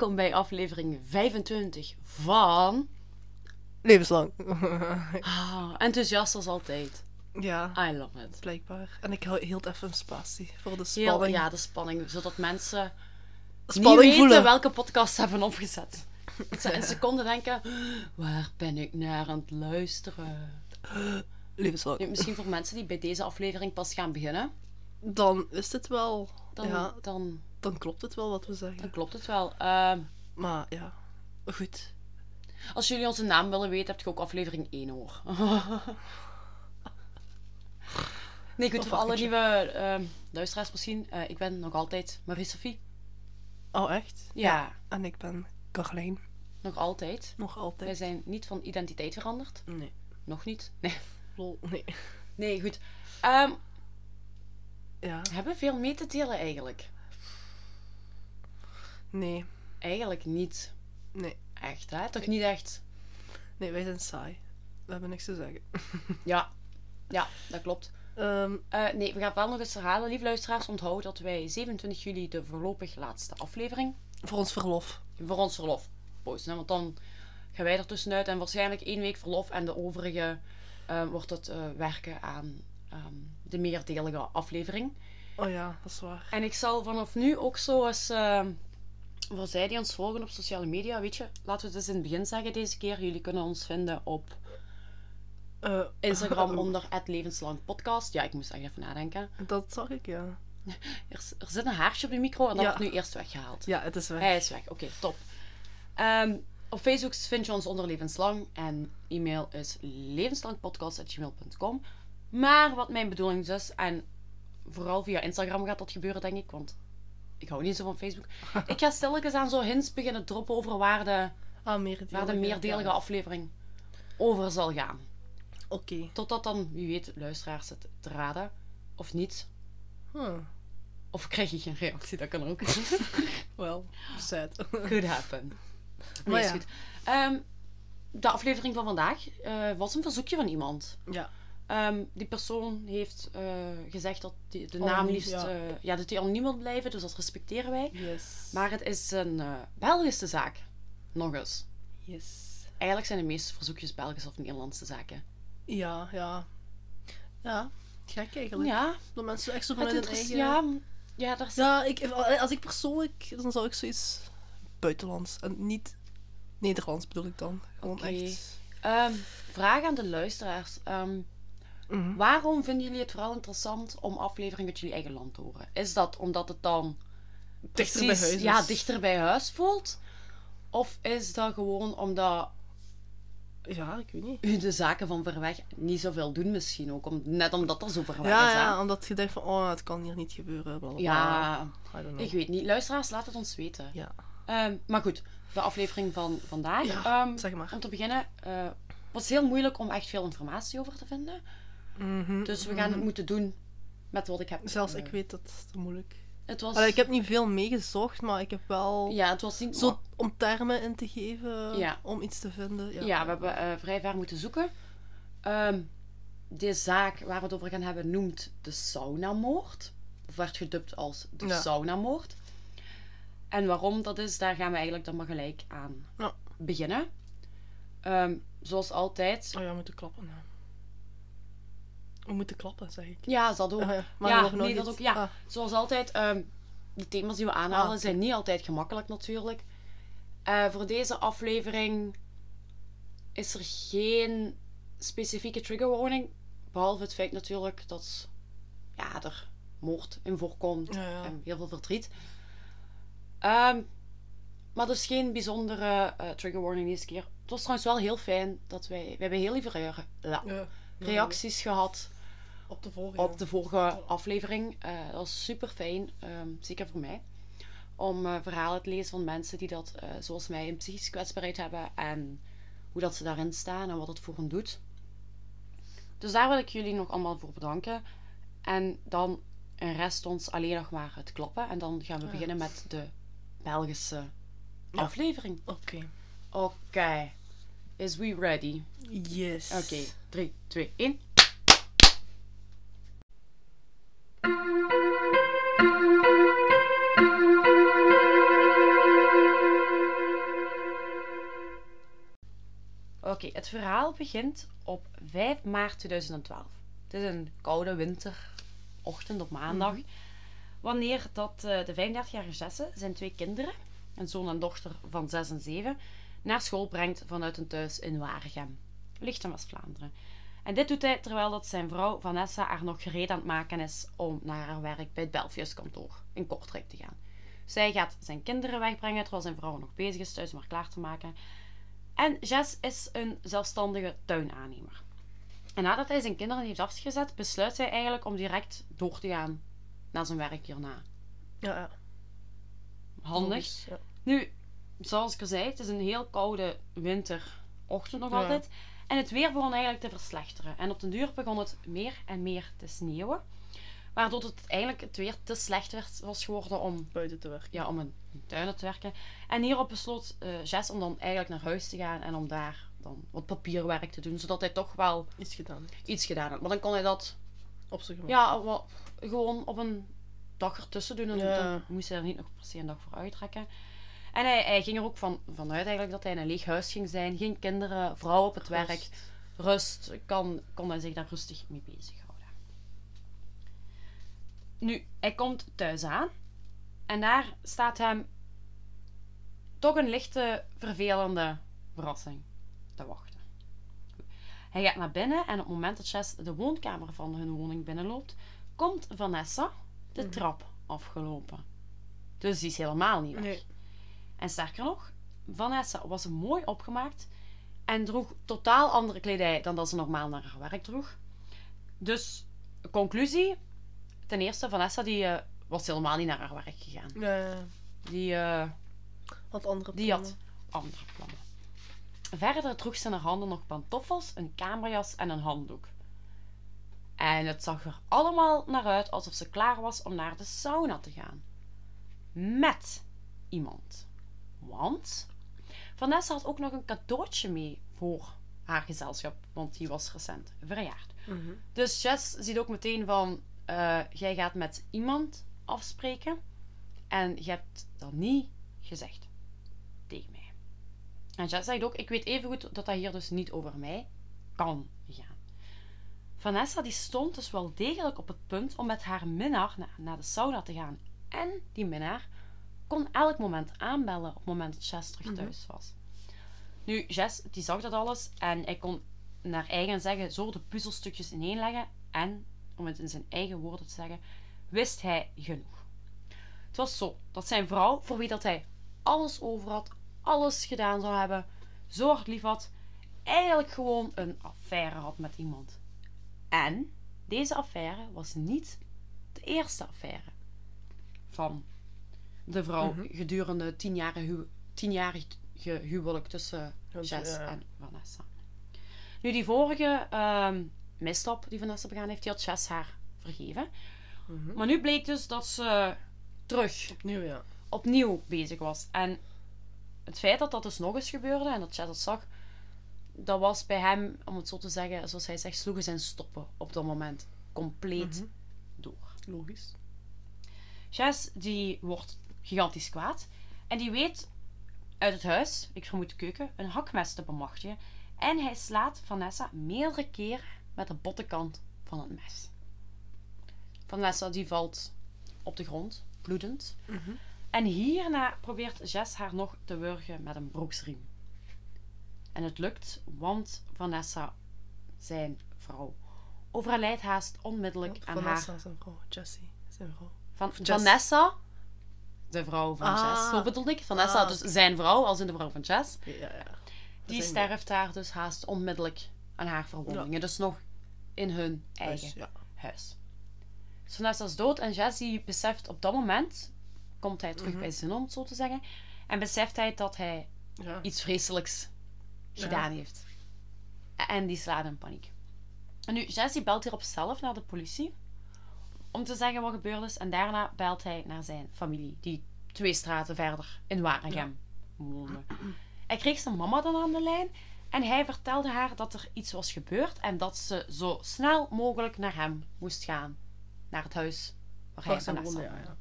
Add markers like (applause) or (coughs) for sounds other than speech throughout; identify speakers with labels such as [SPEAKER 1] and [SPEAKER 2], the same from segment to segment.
[SPEAKER 1] Welkom bij aflevering 25 van...
[SPEAKER 2] Levenslang.
[SPEAKER 1] Ah, enthousiast als altijd.
[SPEAKER 2] ja,
[SPEAKER 1] I love it.
[SPEAKER 2] blijkbaar. En ik hou- hield even een spatie voor de
[SPEAKER 1] Heel,
[SPEAKER 2] spanning.
[SPEAKER 1] ja, de spanning, zodat mensen
[SPEAKER 2] spanning
[SPEAKER 1] niet weten
[SPEAKER 2] voelen.
[SPEAKER 1] welke podcast ze hebben opgezet. Dat ze (laughs) in seconden denken, waar ben ik naar aan het luisteren?
[SPEAKER 2] Levenslang.
[SPEAKER 1] Nu, misschien voor mensen die bij deze aflevering pas gaan beginnen,
[SPEAKER 2] Dan is het wel...
[SPEAKER 1] dan,
[SPEAKER 2] Ja,
[SPEAKER 1] dan,
[SPEAKER 2] dan klopt het wel wat we
[SPEAKER 1] dan
[SPEAKER 2] zeggen.
[SPEAKER 1] klopt het wel. Ehm,
[SPEAKER 2] Maar ja, goed.
[SPEAKER 1] als jullie onze naam willen weten, heb je ook aflevering 1 hoor. (laughs) nee, goed,
[SPEAKER 2] Of
[SPEAKER 1] voor alle nieuwe ehm, luisteraars misschien. eh, ik ben nog altijd Marie-Sophie.
[SPEAKER 2] Oh, echt?
[SPEAKER 1] Ja,
[SPEAKER 2] En ik ben Carlijn.
[SPEAKER 1] nog altijd.
[SPEAKER 2] Nog
[SPEAKER 1] Wij
[SPEAKER 2] altijd.
[SPEAKER 1] zijn niet van identiteit veranderd.
[SPEAKER 2] Nee.
[SPEAKER 1] Nog niet. (laughs) Nee,
[SPEAKER 2] Lol, nee.
[SPEAKER 1] nee goed. Ehm,
[SPEAKER 2] Ja,
[SPEAKER 1] hebben we veel mee te delen eigenlijk?
[SPEAKER 2] Nee.
[SPEAKER 1] Eigenlijk niet
[SPEAKER 2] Nee.
[SPEAKER 1] echt, hè? Toch niet echt?
[SPEAKER 2] Nee, wij zijn saai. We hebben niks te zeggen. (laughs)
[SPEAKER 1] Ja, ja, dat klopt.
[SPEAKER 2] Ehm,
[SPEAKER 1] Eh, nee, we gaan wel nog eens herhalen. Lieve luisteraars, onthoud dat wij 27 juli de voorlopig laatste aflevering
[SPEAKER 2] voor ons verlof.
[SPEAKER 1] voor ons verlof posten. Hè? Want dan gaan wij er tussenuit en waarschijnlijk één week verlof en de overige eh, wordt het eh, werken aan ehm, de meerdelige aflevering.
[SPEAKER 2] Oh ja, dat is waar.
[SPEAKER 1] En ik zal vanaf nu ook zo eens, uh, voor zij die ons volgen op sociale media, weet je, laten we het eens in het begin zeggen deze keer. Jullie kunnen ons vinden op
[SPEAKER 2] Eh,
[SPEAKER 1] Instagram (laughs) onder het levenslang podcast. Ja, ik moest echt even nadenken.
[SPEAKER 2] Dat zag ik, ja. (laughs)
[SPEAKER 1] Er, er zit een haartje op de micro en dat
[SPEAKER 2] Ja.
[SPEAKER 1] wordt nu eerst weggehaald.
[SPEAKER 2] Ja, het is weg.
[SPEAKER 1] Hij is weg. Oké, top. Ehm, op Facebook vind je ons onder Levenslang. En e-mail is levenslangpodcast.gmail.com. Maar wat mijn bedoeling is, dus, en vooral via Instagram gaat dat gebeuren, denk ik, want ik hou niet zo van Facebook. ik ga stilletjes aan zo hints beginnen droppen over waar de,
[SPEAKER 2] Ah, meerdelige.
[SPEAKER 1] waar de meerdelige
[SPEAKER 2] ja.
[SPEAKER 1] aflevering over zal gaan.
[SPEAKER 2] Oké.
[SPEAKER 1] Totdat dan, wie weet, luisteraars het raden. Of niet.
[SPEAKER 2] Huh.
[SPEAKER 1] Of krijg je geen reactie, dat kan ook. (laughs)
[SPEAKER 2] Wel, sad.
[SPEAKER 1] Could happen. Nee,
[SPEAKER 2] Maar
[SPEAKER 1] is
[SPEAKER 2] ja.
[SPEAKER 1] goed. Ehm, de aflevering van vandaag eh, was een verzoekje van iemand.
[SPEAKER 2] ja.
[SPEAKER 1] Ehm, die persoon heeft eh, gezegd dat die, de naam
[SPEAKER 2] Anoniem,
[SPEAKER 1] liefst...
[SPEAKER 2] ja.
[SPEAKER 1] Ja. ja, dat hij anoniem wil blijven, dus dat respecteren wij.
[SPEAKER 2] Yes.
[SPEAKER 1] Maar het is een eh, Belgische zaak. Nog eens.
[SPEAKER 2] Yes.
[SPEAKER 1] Eigenlijk zijn de meeste verzoekjes Belgische of Nederlandse zaken.
[SPEAKER 2] Ja, ja. Ja, gek eigenlijk.
[SPEAKER 1] Ja,
[SPEAKER 2] Dat mensen echt zo vanuit hun
[SPEAKER 1] interesse-
[SPEAKER 2] eigen...
[SPEAKER 1] ja, ja, daar is...
[SPEAKER 2] Ja, ik, als ik persoonlijk... Dan zou ik zoiets... Buitenlands. En niet... Nederlands bedoel ik dan. Gewoon echt...
[SPEAKER 1] Ehm, vraag aan de luisteraars.
[SPEAKER 2] Mhm.
[SPEAKER 1] Waarom vinden jullie het vooral interessant om afleveringen uit jullie eigen land te horen? Is dat omdat het dan
[SPEAKER 2] Dichter bij huis is.
[SPEAKER 1] Ja, dichter bij huis voelt? Of is dat gewoon omdat
[SPEAKER 2] Ja, ik weet niet.
[SPEAKER 1] de zaken van ver weg niet zoveel doen misschien ook? Om, net omdat dat zo ver weg
[SPEAKER 2] Ja,
[SPEAKER 1] is, hè?
[SPEAKER 2] ja, omdat je denkt van... Oh, het kan hier niet gebeuren.
[SPEAKER 1] Ja, ik weet niet. Luisteraars, laat het ons weten.
[SPEAKER 2] Ja.
[SPEAKER 1] Ehm, maar goed, de aflevering van vandaag.
[SPEAKER 2] Ja,
[SPEAKER 1] Ehm,
[SPEAKER 2] zeg maar.
[SPEAKER 1] Om te beginnen, eh was heel moeilijk om echt veel informatie over te vinden.
[SPEAKER 2] Mhm,
[SPEAKER 1] Dus we gaan het
[SPEAKER 2] mhm.
[SPEAKER 1] moeten doen met wat ik heb.
[SPEAKER 2] Zelfs ik weet dat het moeilijk
[SPEAKER 1] Het was...
[SPEAKER 2] Allee, ik heb niet veel meegezocht, maar ik heb wel...
[SPEAKER 1] Ja, het was niet...
[SPEAKER 2] Zo om termen in te geven,
[SPEAKER 1] Ja.
[SPEAKER 2] om iets te vinden. Ja,
[SPEAKER 1] Ja, we hebben eh, vrij ver moeten zoeken. Ehm de zaak waar we het over gaan hebben noemt de saunamoord. Of werd gedubt als de
[SPEAKER 2] Ja.
[SPEAKER 1] saunamoord. En waarom dat is, daar gaan we eigenlijk dan maar gelijk aan beginnen. Ehm, zoals altijd.
[SPEAKER 2] Oh ja, moeten klappen. We moeten klappen, zeg ik.
[SPEAKER 1] Ja, dat ook.
[SPEAKER 2] Maar
[SPEAKER 1] ja,
[SPEAKER 2] nog
[SPEAKER 1] nee, dat ook. Ja,
[SPEAKER 2] Ah,
[SPEAKER 1] zoals altijd. ehm, de thema's die we aanhalen
[SPEAKER 2] Ah,
[SPEAKER 1] zijn niet altijd gemakkelijk natuurlijk. Eh, voor deze aflevering is er geen specifieke trigger warning. Behalve het feit natuurlijk dat ja, er moord in voorkomt
[SPEAKER 2] Ja, ja.
[SPEAKER 1] en heel veel verdriet. Ehm, maar dus geen bijzondere eh, trigger warning deze keer. Het was trouwens wel heel fijn dat wij... We hebben heel lieve ja. reacties gehad
[SPEAKER 2] Op de vorige.
[SPEAKER 1] op de vorige aflevering. Eh, dat was super fijn, ehm, zeker voor mij. Om eh, verhalen te lezen van mensen die dat, eh, zoals mij, een psychische kwetsbaarheid hebben. En hoe dat ze daarin staan en wat het voor hen doet. Dus daar wil ik jullie nog allemaal voor bedanken. En dan rest ons alleen nog maar het klappen. En dan gaan we
[SPEAKER 2] Ja.
[SPEAKER 1] beginnen met de Belgische
[SPEAKER 2] Ja.
[SPEAKER 1] aflevering.
[SPEAKER 2] Oké.
[SPEAKER 1] Oké. Is we ready?
[SPEAKER 2] Yes.
[SPEAKER 1] Oké, 3, 2, 1. Oké, het verhaal begint op 5 maart 2012. Het is een koude winterochtend op maandag.
[SPEAKER 2] Mhm.
[SPEAKER 1] Wanneer dat eh, de 35-jarige Jesse zijn twee kinderen, een zoon en dochter van 6 en 7, naar school brengt vanuit een thuis in Waregem, ligt in Vlaanderen. En dit doet hij terwijl dat zijn vrouw Vanessa haar nog gereed aan het maken is om naar haar werk bij het Belfius kantoor in Kortrijk te gaan. Zij gaat zijn kinderen wegbrengen terwijl zijn vrouw nog bezig is thuis om haar klaar te maken. En Jess is een zelfstandige tuinaannemer. En nadat hij zijn kinderen heeft afgezet, besluit hij eigenlijk om direct door te gaan naar zijn werk hierna.
[SPEAKER 2] Ja, ja.
[SPEAKER 1] Handig.
[SPEAKER 2] Ja.
[SPEAKER 1] Nu, zoals ik al zei, het is een heel koude winterochtend nog
[SPEAKER 2] Ja.
[SPEAKER 1] altijd. En het weer begon eigenlijk te verslechteren. En op den duur begon het meer en meer te sneeuwen. Waardoor het eigenlijk het weer te slecht werd, was geworden om,
[SPEAKER 2] Buiten te werken.
[SPEAKER 1] ja, om in in tuinen te werken. En hierop besloot eh Jess om dan eigenlijk naar huis te gaan en om daar dan wat papierwerk te doen. Zodat hij toch wel
[SPEAKER 2] Iets gedaan.
[SPEAKER 1] iets gedaan had. Maar dan kon hij dat
[SPEAKER 2] Op zich
[SPEAKER 1] ja, wel, gewoon op een dag ertussen doen. En
[SPEAKER 2] Ja.
[SPEAKER 1] dan moest hij er niet nog per se een dag voor uittrekken. En hij, hij ging er ook van, vanuit eigenlijk dat hij in een leeg huis ging zijn. Geen kinderen, vrouw op het werk.
[SPEAKER 2] Rust.
[SPEAKER 1] Kan, kon hij zich daar rustig mee bezighouden. Nu, hij komt thuis aan. En daar staat hem toch een lichte, vervelende verrassing te wachten. Hij gaat naar binnen en op het moment dat Jess de woonkamer van hun woning binnenloopt, komt Vanessa de
[SPEAKER 2] Mhm.
[SPEAKER 1] trap afgelopen. Dus die is helemaal niet weg.
[SPEAKER 2] Nee.
[SPEAKER 1] En sterker nog, Vanessa was mooi opgemaakt en droeg totaal andere kledij dan dat ze normaal naar haar werk droeg. Dus, conclusie. Ten eerste, Vanessa die, eh, was helemaal niet naar haar werk gegaan. Die, eh,
[SPEAKER 2] Had andere
[SPEAKER 1] die
[SPEAKER 2] plannen.
[SPEAKER 1] had andere plannen. Verder droeg ze in haar handen nog pantoffels, een kamerjas en een handdoek. En het zag er allemaal naar uit alsof ze klaar was om naar de sauna te gaan. Met iemand. Want Vanessa had ook nog een cadeautje mee voor haar gezelschap, want die was recent verjaard.
[SPEAKER 2] Mhm.
[SPEAKER 1] Dus Jess ziet ook meteen van, eh, jij gaat met iemand afspreken en je hebt dat niet gezegd tegen mij. En Jess zegt ook, ik weet evengoed dat dat hier dus niet over mij kan gaan. Vanessa die stond dus wel degelijk op het punt om met haar minnaar na- naar de sauna te gaan. En die minnaar kon elk moment aanbellen op het moment dat Jess terug
[SPEAKER 2] Mhm.
[SPEAKER 1] thuis was. Nu, Jess die zag dat alles en hij kon naar eigen zeggen zo de puzzelstukjes ineenleggen en, om het in zijn eigen woorden te zeggen, wist hij genoeg. Het was zo dat zijn vrouw, voor wie dat hij alles over had, alles gedaan zou hebben, zo hard lief had, eigenlijk gewoon een affaire had met iemand. En deze affaire was niet de eerste affaire van de vrouw
[SPEAKER 2] Mhm.
[SPEAKER 1] gedurende tienjarige huw tienjarig huwelijk tussen
[SPEAKER 2] Want,
[SPEAKER 1] Jess
[SPEAKER 2] ja.
[SPEAKER 1] en Vanessa. Nu, die vorige ehm, misstap die Vanessa begaan heeft, die had Jess haar vergeven.
[SPEAKER 2] Mhm.
[SPEAKER 1] Maar nu bleek dus dat ze terug
[SPEAKER 2] Opnieuw, ja.
[SPEAKER 1] opnieuw bezig was. En het feit dat dat dus nog eens gebeurde en dat Chad dat zag, dat was bij hem, om het zo te zeggen, zoals hij zegt, sloegen zijn stoppen op dat moment compleet
[SPEAKER 2] Mhm.
[SPEAKER 1] door.
[SPEAKER 2] Logisch.
[SPEAKER 1] Jess die wordt gigantisch kwaad en die weet uit het huis, ik vermoed de keuken, een hakmes te bemachtigen. En hij slaat Vanessa meerdere keren met de bottenkant van het mes. Vanessa die valt op de grond, bloedend.
[SPEAKER 2] Mhm.
[SPEAKER 1] En hierna probeert Jess haar nog te wurgen met een broeksriem. En het lukt, want Vanessa, zijn vrouw, overlijdt haast onmiddellijk aan
[SPEAKER 2] Vanessa
[SPEAKER 1] haar...
[SPEAKER 2] zijn vrouw. Jessie zijn vrouw.
[SPEAKER 1] Van,
[SPEAKER 2] Jess.
[SPEAKER 1] Vanessa, de vrouw van
[SPEAKER 2] Ah.
[SPEAKER 1] Jess, zo bedoelde ik. Vanessa,
[SPEAKER 2] Ah,
[SPEAKER 1] dus zijn vrouw, als in de vrouw van Jess.
[SPEAKER 2] Ja, ja.
[SPEAKER 1] Die
[SPEAKER 2] zijn
[SPEAKER 1] sterft daar dus haast onmiddellijk aan haar verwondingen. Dus nog in hun eigen
[SPEAKER 2] ja.
[SPEAKER 1] huis. Dus Vanessa is dood en Jess die beseft op dat moment, komt hij terug
[SPEAKER 2] Mhm.
[SPEAKER 1] bij zin om het zo te zeggen, en beseft hij dat hij iets vreselijks gedaan heeft. En die slaat in paniek. En nu, Jess die belt hierop zelf naar de politie om te zeggen wat gebeurd is. En daarna belt hij naar zijn familie, die twee straten verder in Waregem woonde. Hij kreeg zijn mama dan aan de lijn en hij vertelde haar dat er iets was gebeurd en dat ze zo snel mogelijk naar hem moest gaan. Naar het huis waar hij Vanessa
[SPEAKER 2] woonde, ja,
[SPEAKER 1] woonde.
[SPEAKER 2] ja.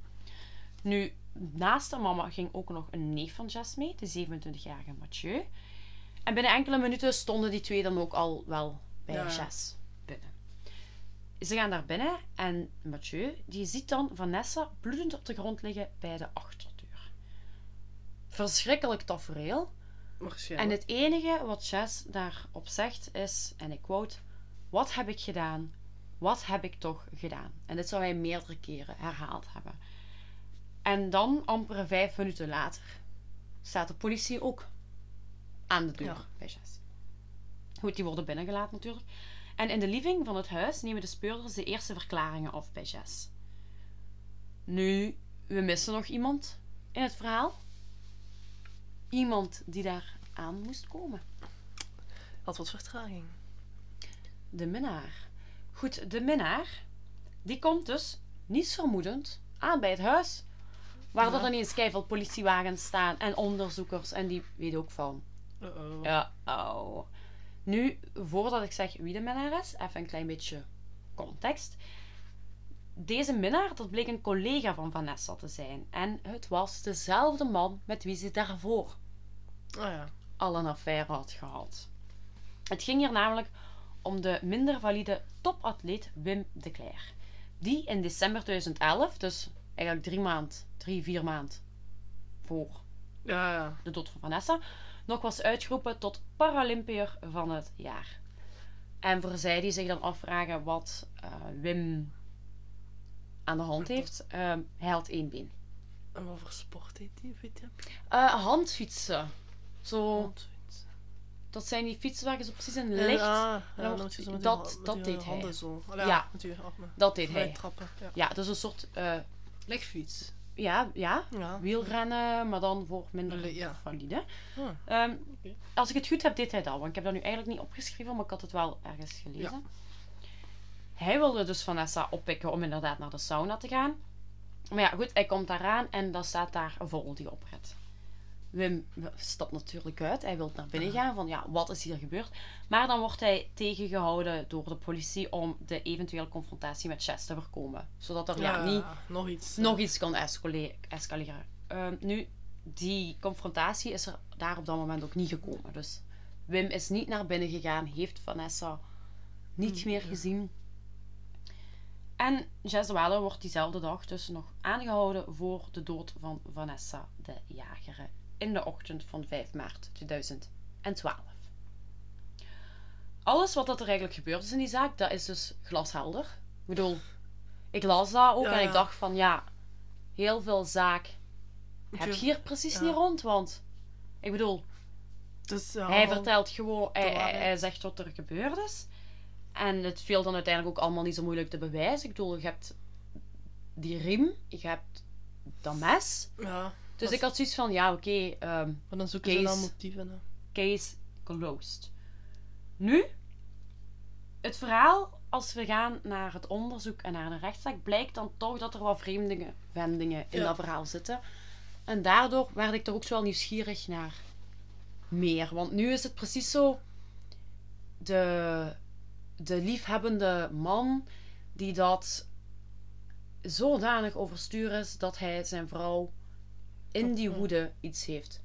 [SPEAKER 1] Nu, naast de mama ging ook nog een neef van Jess mee, de 27-jarige Mathieu. En binnen enkele minuten stonden die twee dan ook al wel bij. Jess. Ze gaan daar binnen en Mathieu die ziet dan Vanessa bloedend op de grond liggen bij de achterdeur. Verschrikkelijk tafereel. En het enige wat Jess daarop zegt is, en ik quote: Wat heb ik gedaan? Wat heb ik toch gedaan? En dit zou hij meerdere keren herhaald hebben. En dan, amper vijf minuten later, staat de politie ook aan de deur
[SPEAKER 2] Ja.
[SPEAKER 1] bij Jess. Goed, die worden binnengelaten natuurlijk. En in de living van het huis nemen de speurders de eerste verklaringen af bij Jess. Nu, we missen nog iemand in het verhaal. Iemand die daar aan moest komen.
[SPEAKER 2] Had wat vertraging.
[SPEAKER 1] De minnaar. Goed, de minnaar, die komt dus, niets vermoedend, aan bij het huis. Waar
[SPEAKER 2] Ja.
[SPEAKER 1] er ineens keiveel politiewagens staan en onderzoekers en die weet ook van.
[SPEAKER 2] Uh-oh.
[SPEAKER 1] Ja, oh. Nu, voordat ik zeg wie de minnaar is, even een klein beetje context. Deze minnaar, dat bleek een collega van Vanessa te zijn. En het was dezelfde man met wie ze daarvoor
[SPEAKER 2] Oh ja.
[SPEAKER 1] al een affaire had gehad. Het ging hier namelijk om de minder valide topatleet Wim de Cler. Die in december 2011, dus eigenlijk drie maand, drie, vier maand voor
[SPEAKER 2] Ja, ja.
[SPEAKER 1] de dood van Vanessa, nog was uitgeroepen tot Paralympiër van het jaar. En voor zij die zich dan afvragen wat eh, Wim aan de hand heeft, eh, hij had één been.
[SPEAKER 2] En wat voor sport heet die? Weet je?
[SPEAKER 1] Eh, handfietsen. Zo,
[SPEAKER 2] zoiets.
[SPEAKER 1] dat zijn die fietsen waar je zo precies in ligt.
[SPEAKER 2] ja, je zo met
[SPEAKER 1] dat- dat
[SPEAKER 2] met
[SPEAKER 1] deed hij.
[SPEAKER 2] handen zo. Allee,
[SPEAKER 1] Ja.
[SPEAKER 2] armen.
[SPEAKER 1] Dat deed hij.
[SPEAKER 2] trappen. Ja.
[SPEAKER 1] Ja, dus een soort eh,
[SPEAKER 2] Legfiets.
[SPEAKER 1] Ja, ja,
[SPEAKER 2] Ja.
[SPEAKER 1] wielrennen, maar dan voor minder
[SPEAKER 2] ja.
[SPEAKER 1] valide.
[SPEAKER 2] Ah, Oké.
[SPEAKER 1] Als ik het goed heb, deed hij dat. Want ik heb dat nu eigenlijk niet opgeschreven, maar ik had het wel ergens gelezen. Hij wilde dus Vanessa oppikken om inderdaad naar de sauna te gaan. Maar ja, goed, hij komt daaraan en dan staat daar een vogel die opret. Wim stapt natuurlijk uit. Hij wil naar binnen gaan van ja, wat is hier gebeurd? Maar dan wordt hij tegengehouden door de politie om de eventuele confrontatie met Chess te voorkomen. Zodat er ja, niet
[SPEAKER 2] nog iets.
[SPEAKER 1] nog iets kan escale- escaleren. Ehm, nu, die confrontatie is er daar op dat moment ook niet gekomen. Dus Wim is niet naar binnen gegaan, heeft Vanessa niet meer gezien. En Jess de wordt diezelfde dag dus nog aangehouden voor de dood van Vanessa de Jagere in de ochtend van 5 maart 2012. Alles wat dat er eigenlijk gebeurd is in die zaak, dat is dus glashelder. Ik bedoel, ik las dat ook
[SPEAKER 2] Ja,
[SPEAKER 1] en ik dacht van ja, heel veel zaak heb je hier precies
[SPEAKER 2] Ja.
[SPEAKER 1] niet rond, want ik bedoel,
[SPEAKER 2] Dus,
[SPEAKER 1] hij vertelt gewoon, hij, hij, hij zegt wat er gebeurd is. En het viel dan uiteindelijk ook allemaal niet zo moeilijk te bewijzen. Ik bedoel, je hebt die riem, je hebt dat mes.
[SPEAKER 2] Ja.
[SPEAKER 1] Dus ik had zoiets van, ja oké, ehm,
[SPEAKER 2] Maar dan zoeken ze naar
[SPEAKER 1] Case.
[SPEAKER 2] motieven. Hè.
[SPEAKER 1] case closed. Nu, het verhaal, als we gaan naar het onderzoek en naar de rechtszaak, blijkt dan toch dat er wat vreemde wendingen in
[SPEAKER 2] Ja.
[SPEAKER 1] dat verhaal zitten. En daardoor werd ik er ook zo wel nieuwsgierig naar meer. Want nu is het precies zo, de, de liefhebbende man die dat zodanig overstuur is dat hij zijn vrouw in die woede iets heeft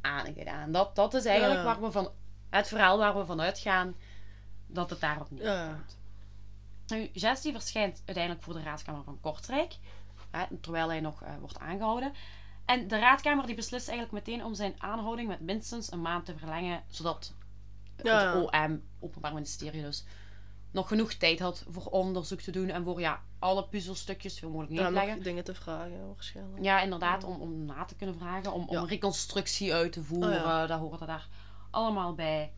[SPEAKER 1] aangedaan. Dat, dat is eigenlijk
[SPEAKER 2] Ja.
[SPEAKER 1] waar we van, het verhaal waar we van uitgaan dat het daarop niet
[SPEAKER 2] Ja.
[SPEAKER 1] komt. Nu, Jess die verschijnt uiteindelijk voor de raadskamer van Kortrijk, hè, terwijl hij nog eh, wordt aangehouden. En de raadkamer die beslist eigenlijk meteen om zijn aanhouding met minstens een maand te verlengen, zodat
[SPEAKER 2] Ja.
[SPEAKER 1] het OM, Openbaar Ministerie dus, nog genoeg tijd had voor onderzoek te doen en voor ja, alle puzzelstukjes veel mogelijk neer te leggen.
[SPEAKER 2] dingen te vragen waarschijnlijk.
[SPEAKER 1] Ja, inderdaad, om, om na te kunnen vragen, om, om reconstructie uit te voeren.
[SPEAKER 2] Oh, ja.
[SPEAKER 1] Dat hoort er daar allemaal bij.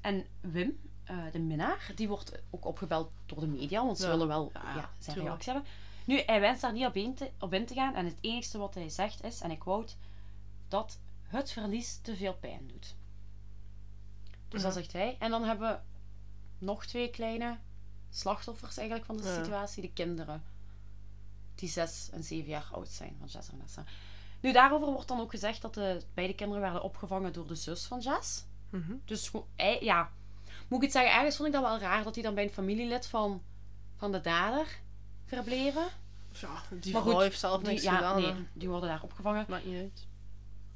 [SPEAKER 1] En Wim, eh, de minnaar, die wordt ook opgebeld door de media, want ze willen wel
[SPEAKER 2] Ja,
[SPEAKER 1] zijn reactie hebben. Nu, hij wenst daar niet op in, te, op in te gaan en het enige wat hij zegt is, en ik quote, dat het verlies te veel pijn doet. Dus dat zegt hij. En dan hebben we nog twee kleine slachtoffers eigenlijk van de
[SPEAKER 2] Ja.
[SPEAKER 1] situatie, de kinderen die zes en zeven jaar oud zijn van Jess en Nessa. Nu, daarover wordt dan ook gezegd dat de beide kinderen werden opgevangen door de zus van Jess.
[SPEAKER 2] Mhm.
[SPEAKER 1] Dus ja, moet ik het zeggen, ergens vond ik dat wel raar dat hij dan bij een familielid van, van de dader verbleven.
[SPEAKER 2] Ja, die
[SPEAKER 1] Maar goed,
[SPEAKER 2] heeft zelf
[SPEAKER 1] Die,
[SPEAKER 2] niks
[SPEAKER 1] ja,
[SPEAKER 2] gedaan.
[SPEAKER 1] nee, die worden daar opgevangen.
[SPEAKER 2] Maakt niet uit.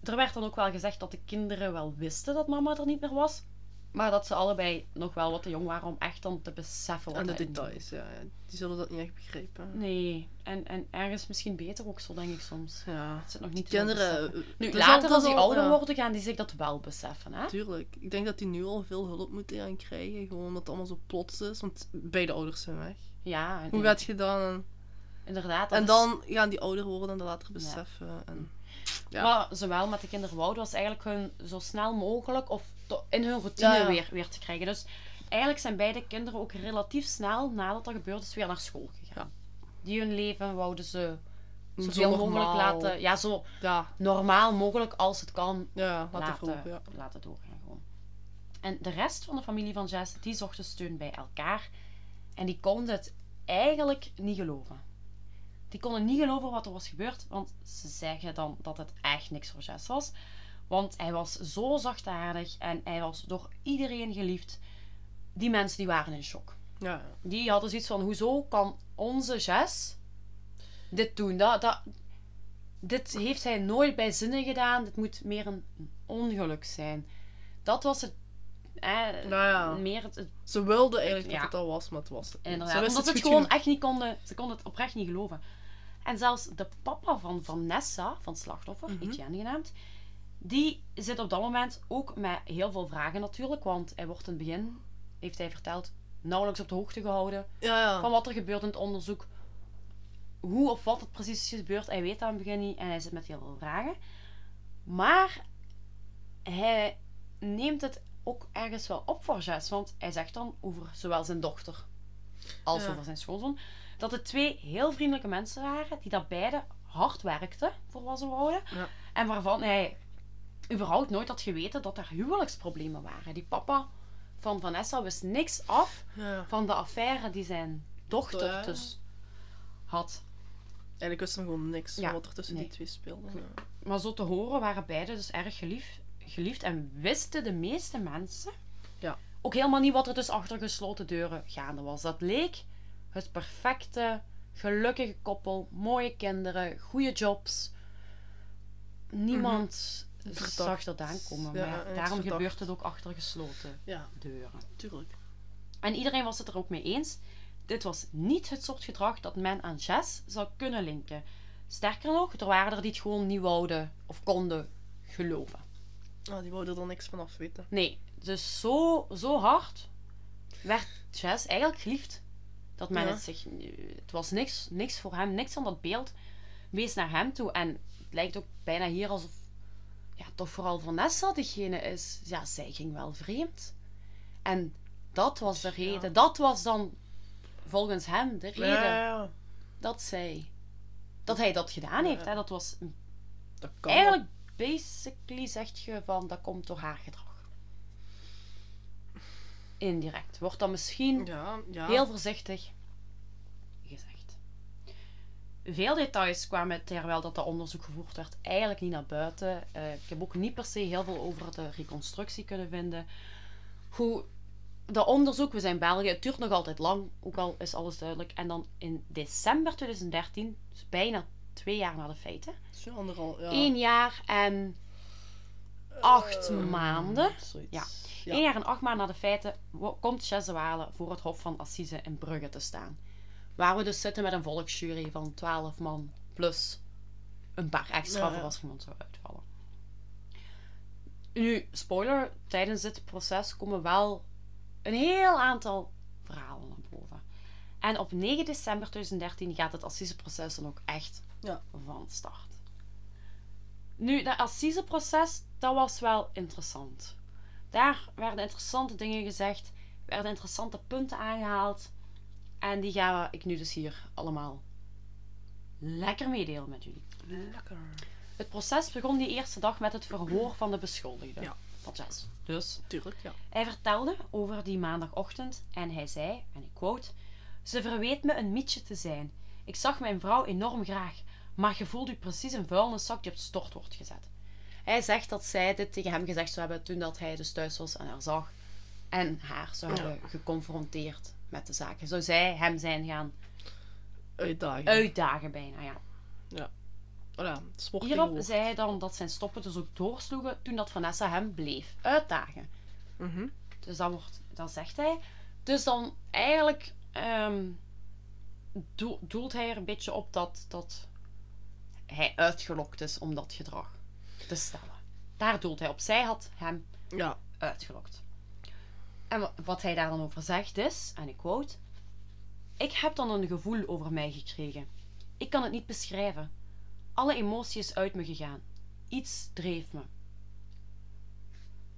[SPEAKER 1] er werd dan ook wel gezegd dat de kinderen wel wisten dat mama er niet meer was. Maar dat ze allebei nog wel wat te jong waren om echt dan te beseffen wat
[SPEAKER 2] En de details, ja, ja. Die zullen dat niet echt begrijpen.
[SPEAKER 1] Nee, en, en ergens misschien beter ook zo, denk ik soms.
[SPEAKER 2] Ja.
[SPEAKER 1] Dat ze het nog niet
[SPEAKER 2] Kinderen...
[SPEAKER 1] beseffen.
[SPEAKER 2] eh,
[SPEAKER 1] Nu, later
[SPEAKER 2] al-
[SPEAKER 1] als die ouder worden, gaan die zich dat wel beseffen, hè?
[SPEAKER 2] Tuurlijk. Ik denk dat die nu al veel hulp moeten gaan krijgen. Gewoon omdat het allemaal zo plots is. Want beide ouders zijn weg.
[SPEAKER 1] Ja, en,
[SPEAKER 2] Hoe gaat je dan... En,
[SPEAKER 1] inderdaad. dat
[SPEAKER 2] en
[SPEAKER 1] is-
[SPEAKER 2] dan gaan die ouder worden en dat later beseffen. En, ja.
[SPEAKER 1] Wat ze wel met de kinderen wouden, was eigenlijk hun zo snel mogelijk of in hun routine
[SPEAKER 2] Ja.
[SPEAKER 1] Weer, weer te krijgen. Dus eigenlijk zijn beide kinderen ook relatief snel nadat dat gebeurd is weer naar school gegaan. Die hun leven wouden ze
[SPEAKER 2] Zo
[SPEAKER 1] zoveel mogelijk
[SPEAKER 2] normaal.
[SPEAKER 1] laten, ja, zo
[SPEAKER 2] Ja,
[SPEAKER 1] normaal mogelijk als het kan
[SPEAKER 2] ja,
[SPEAKER 1] laten,
[SPEAKER 2] ja.
[SPEAKER 1] laten doorgaan. Gewoon. En de rest van de familie van Jess, die zochten steun bij elkaar. En die konden het eigenlijk niet geloven. Die konden niet geloven wat er was gebeurd, want ze zeggen dan dat het echt niks voor Jess was. Want hij was zo zachtaardig en hij was door iedereen geliefd. Die mensen die waren in shock.
[SPEAKER 2] Ja,
[SPEAKER 1] Die hadden zoiets van, hoezo kan onze Jess dit doen? Dat, dat, dit heeft hij nooit bij zinnen gedaan. Dit moet meer een ongeluk zijn. Dat was het... Eh,
[SPEAKER 2] Nou ja.
[SPEAKER 1] Meer het, het-
[SPEAKER 2] Ze wilden eigenlijk
[SPEAKER 1] Ja.
[SPEAKER 2] dat het al was, maar het was het
[SPEAKER 1] inderdaad.
[SPEAKER 2] Ze wisten
[SPEAKER 1] Omdat ze het gewoon
[SPEAKER 2] genoeg.
[SPEAKER 1] echt niet konden... Ze konden het oprecht niet geloven. En zelfs de papa van Vanessa, van slachtoffer,
[SPEAKER 2] Mhm.
[SPEAKER 1] Etienne genaamd... Die zit op dat moment ook met heel veel vragen natuurlijk. Want hij wordt in het begin, heeft hij verteld, nauwelijks op de hoogte gehouden
[SPEAKER 2] Ja, ja.
[SPEAKER 1] van wat er gebeurt in het onderzoek. Hoe of wat er precies is gebeurd, hij weet aan het begin niet en hij zit met heel veel vragen. Maar hij neemt het ook ergens wel op voor Jess, want hij zegt dan over zowel zijn dochter als
[SPEAKER 2] Ja.
[SPEAKER 1] over zijn schoonzoon, dat het twee heel vriendelijke mensen waren, die dat beide hard werkten voor wat ze wouden. En waarvan hij überhaupt nooit had geweten dat er huwelijksproblemen waren. Die papa van Vanessa wist niks af
[SPEAKER 2] ja.
[SPEAKER 1] van de affaire die zijn dochter
[SPEAKER 2] Ja.
[SPEAKER 1] dus had.
[SPEAKER 2] Eigenlijk wisten we gewoon niks
[SPEAKER 1] Ja,
[SPEAKER 2] van wat er tussen
[SPEAKER 1] nee.
[SPEAKER 2] die twee speelde.
[SPEAKER 1] Maar zo te horen waren beide dus erg geliefd, geliefd en wisten de meeste mensen
[SPEAKER 2] Ja.
[SPEAKER 1] ook helemaal niet wat er dus achter gesloten deuren gaande was. Dat leek het perfecte, gelukkige koppel, mooie kinderen, goede jobs. Niemand zag
[SPEAKER 2] Mhm. Verdacht.
[SPEAKER 1] dat aankomen.
[SPEAKER 2] Ja,
[SPEAKER 1] maar daarom
[SPEAKER 2] verdacht.
[SPEAKER 1] gebeurt het ook achter gesloten
[SPEAKER 2] ja,
[SPEAKER 1] deuren.
[SPEAKER 2] tuurlijk.
[SPEAKER 1] En iedereen was het er ook mee eens. Dit was niet het soort gedrag dat men aan Jess zou kunnen linken. Sterker nog, er waren er die het gewoon niet wouden of konden geloven.
[SPEAKER 2] Ah, die wouden er dan niks van af weten.
[SPEAKER 1] Nee, dus zo, zo hard werd Jess eigenlijk geliefd. Dat men
[SPEAKER 2] Ja.
[SPEAKER 1] het zich... Het was niks, niks voor hem, niks aan dat beeld. Wees naar hem toe. En het lijkt ook bijna hier alsof... Ja, toch vooral Vanessa degene is. Ja, zij ging wel vreemd. En dat was de reden. Dat was dan volgens hem de reden
[SPEAKER 2] Ja,
[SPEAKER 1] dat zij... Dat hij dat gedaan heeft. Hè? Dat was
[SPEAKER 2] Dat kan
[SPEAKER 1] eigenlijk basically zegt je van dat komt door haar gedrag. Indirect. Wordt dan misschien
[SPEAKER 2] wel. Ja, ja.
[SPEAKER 1] heel voorzichtig. Veel details kwamen terwijl dat, dat onderzoek gevoerd werd eigenlijk niet naar buiten. Eh, ik heb ook niet per se heel veel over de reconstructie kunnen vinden. Hoe dat onderzoek, we zijn België, het duurt nog altijd lang, ook al is alles duidelijk. En dan in december 2013, dus bijna twee jaar na de feiten,
[SPEAKER 2] Zo anderhal, ja.
[SPEAKER 1] één jaar en acht
[SPEAKER 2] Eh,
[SPEAKER 1] maanden.
[SPEAKER 2] zoiets.
[SPEAKER 1] Ja.
[SPEAKER 2] Ja.
[SPEAKER 1] Één jaar en acht maanden na de feiten komt Walen voor het Hof van Assise in Brugge te staan. Waar we dus zitten met een volksjury van 12 man plus een paar extra
[SPEAKER 2] Ja,
[SPEAKER 1] voor als iemand zou uitvallen. Nu, spoiler, tijdens dit proces komen wel een heel aantal verhalen naar boven. En op 9 december 2013 gaat het assiseproces dan ook echt
[SPEAKER 2] Ja.
[SPEAKER 1] van start. Nu, dat assiseproces, dat was wel interessant. Daar werden interessante dingen gezegd, werden interessante punten aangehaald. En die ga ik nu dus hier allemaal lekker meedelen met jullie.
[SPEAKER 2] Lekker.
[SPEAKER 1] Het proces begon die eerste dag met het verhoor van de beschuldigde.
[SPEAKER 2] Ja.
[SPEAKER 1] Van Jess. Dus
[SPEAKER 2] Tuurlijk, ja.
[SPEAKER 1] hij vertelde over die maandagochtend en hij zei, en ik quote: Ze verweet me een mietje te zijn. Ik zag mijn vrouw enorm graag, maar je voelt u precies een vuilniszak die op het stort wordt gezet. Hij zegt dat zij dit tegen hem gezegd zou hebben toen dat hij dus thuis was en haar zag. En haar zou
[SPEAKER 2] Ja.
[SPEAKER 1] hebben geconfronteerd met de zaken. Zou zij hem zijn gaan
[SPEAKER 2] Uitdaging.
[SPEAKER 1] uitdagen bijna, ja.
[SPEAKER 2] Ja. Ja, sport
[SPEAKER 1] Hierop zei hij dan dat zijn stoppen dus ook doorsloegen toen dat Vanessa hem bleef uitdagen.
[SPEAKER 2] Mhm.
[SPEAKER 1] Dus dan, wordt, dan zegt hij. Dus dan eigenlijk ehm, doel- doelt hij er een beetje op dat, dat hij uitgelokt is om dat gedrag te stellen. Daar doelt hij op. Zij had hem
[SPEAKER 2] Ja.
[SPEAKER 1] uitgelokt. En wa- wat hij daar dan over zegt is, en ik quote: Ik heb dan een gevoel over mij gekregen. Ik kan het niet beschrijven. Alle emotie is uit me gegaan. Iets dreef me.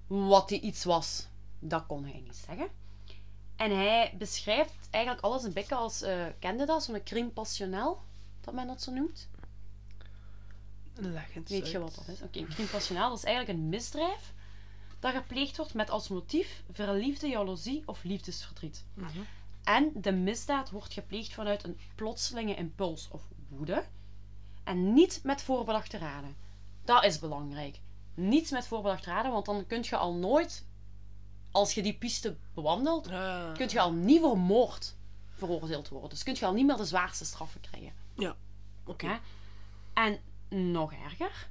[SPEAKER 1] Wat die iets was, dat kon hij niet zeggen. En hij beschrijft eigenlijk alles een beetje als, eh kende dat, zo'n crime passionnel, dat men dat zo noemt.
[SPEAKER 2] Leg
[SPEAKER 1] Weet je wat dat is? Oké, een passionnel dat is eigenlijk een misdrijf dat gepleegd wordt met als motief verliefde jaloezie of liefdesverdriet.
[SPEAKER 2] Mhm.
[SPEAKER 1] En de misdaad wordt gepleegd vanuit een plotselinge impuls of woede. En niet met voorbedachte raden. Dat is belangrijk. Niet met voorbedachte raden, want dan kun je al nooit, als je die piste bewandelt,
[SPEAKER 2] Ja.
[SPEAKER 1] kun je al niet voor moord veroordeeld worden. Dus kun je al niet meer de zwaarste straffen krijgen.
[SPEAKER 2] Oké.
[SPEAKER 1] Ja. En nog erger.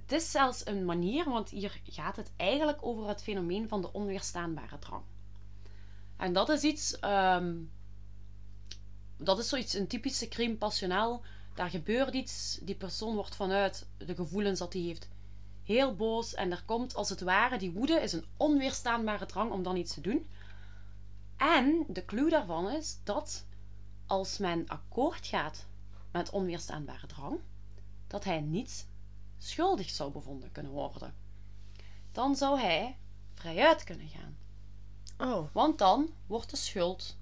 [SPEAKER 1] Het is zelfs een manier, want hier gaat het eigenlijk over het fenomeen van de onweerstaanbare drang. En dat is iets, ehm, dat is zoiets, een typische crime passionnel. Daar gebeurt iets, die persoon wordt vanuit de gevoelens dat hij heeft heel boos en er komt als het ware, die woede is een onweerstaanbare drang om dan iets te doen. En de clue daarvan is dat als men akkoord gaat met onweerstaanbare drang, dat hij niet schuldig zou bevonden kunnen worden. Dan zou hij vrijuit kunnen gaan.
[SPEAKER 2] Oh.
[SPEAKER 1] Want dan wordt de schuld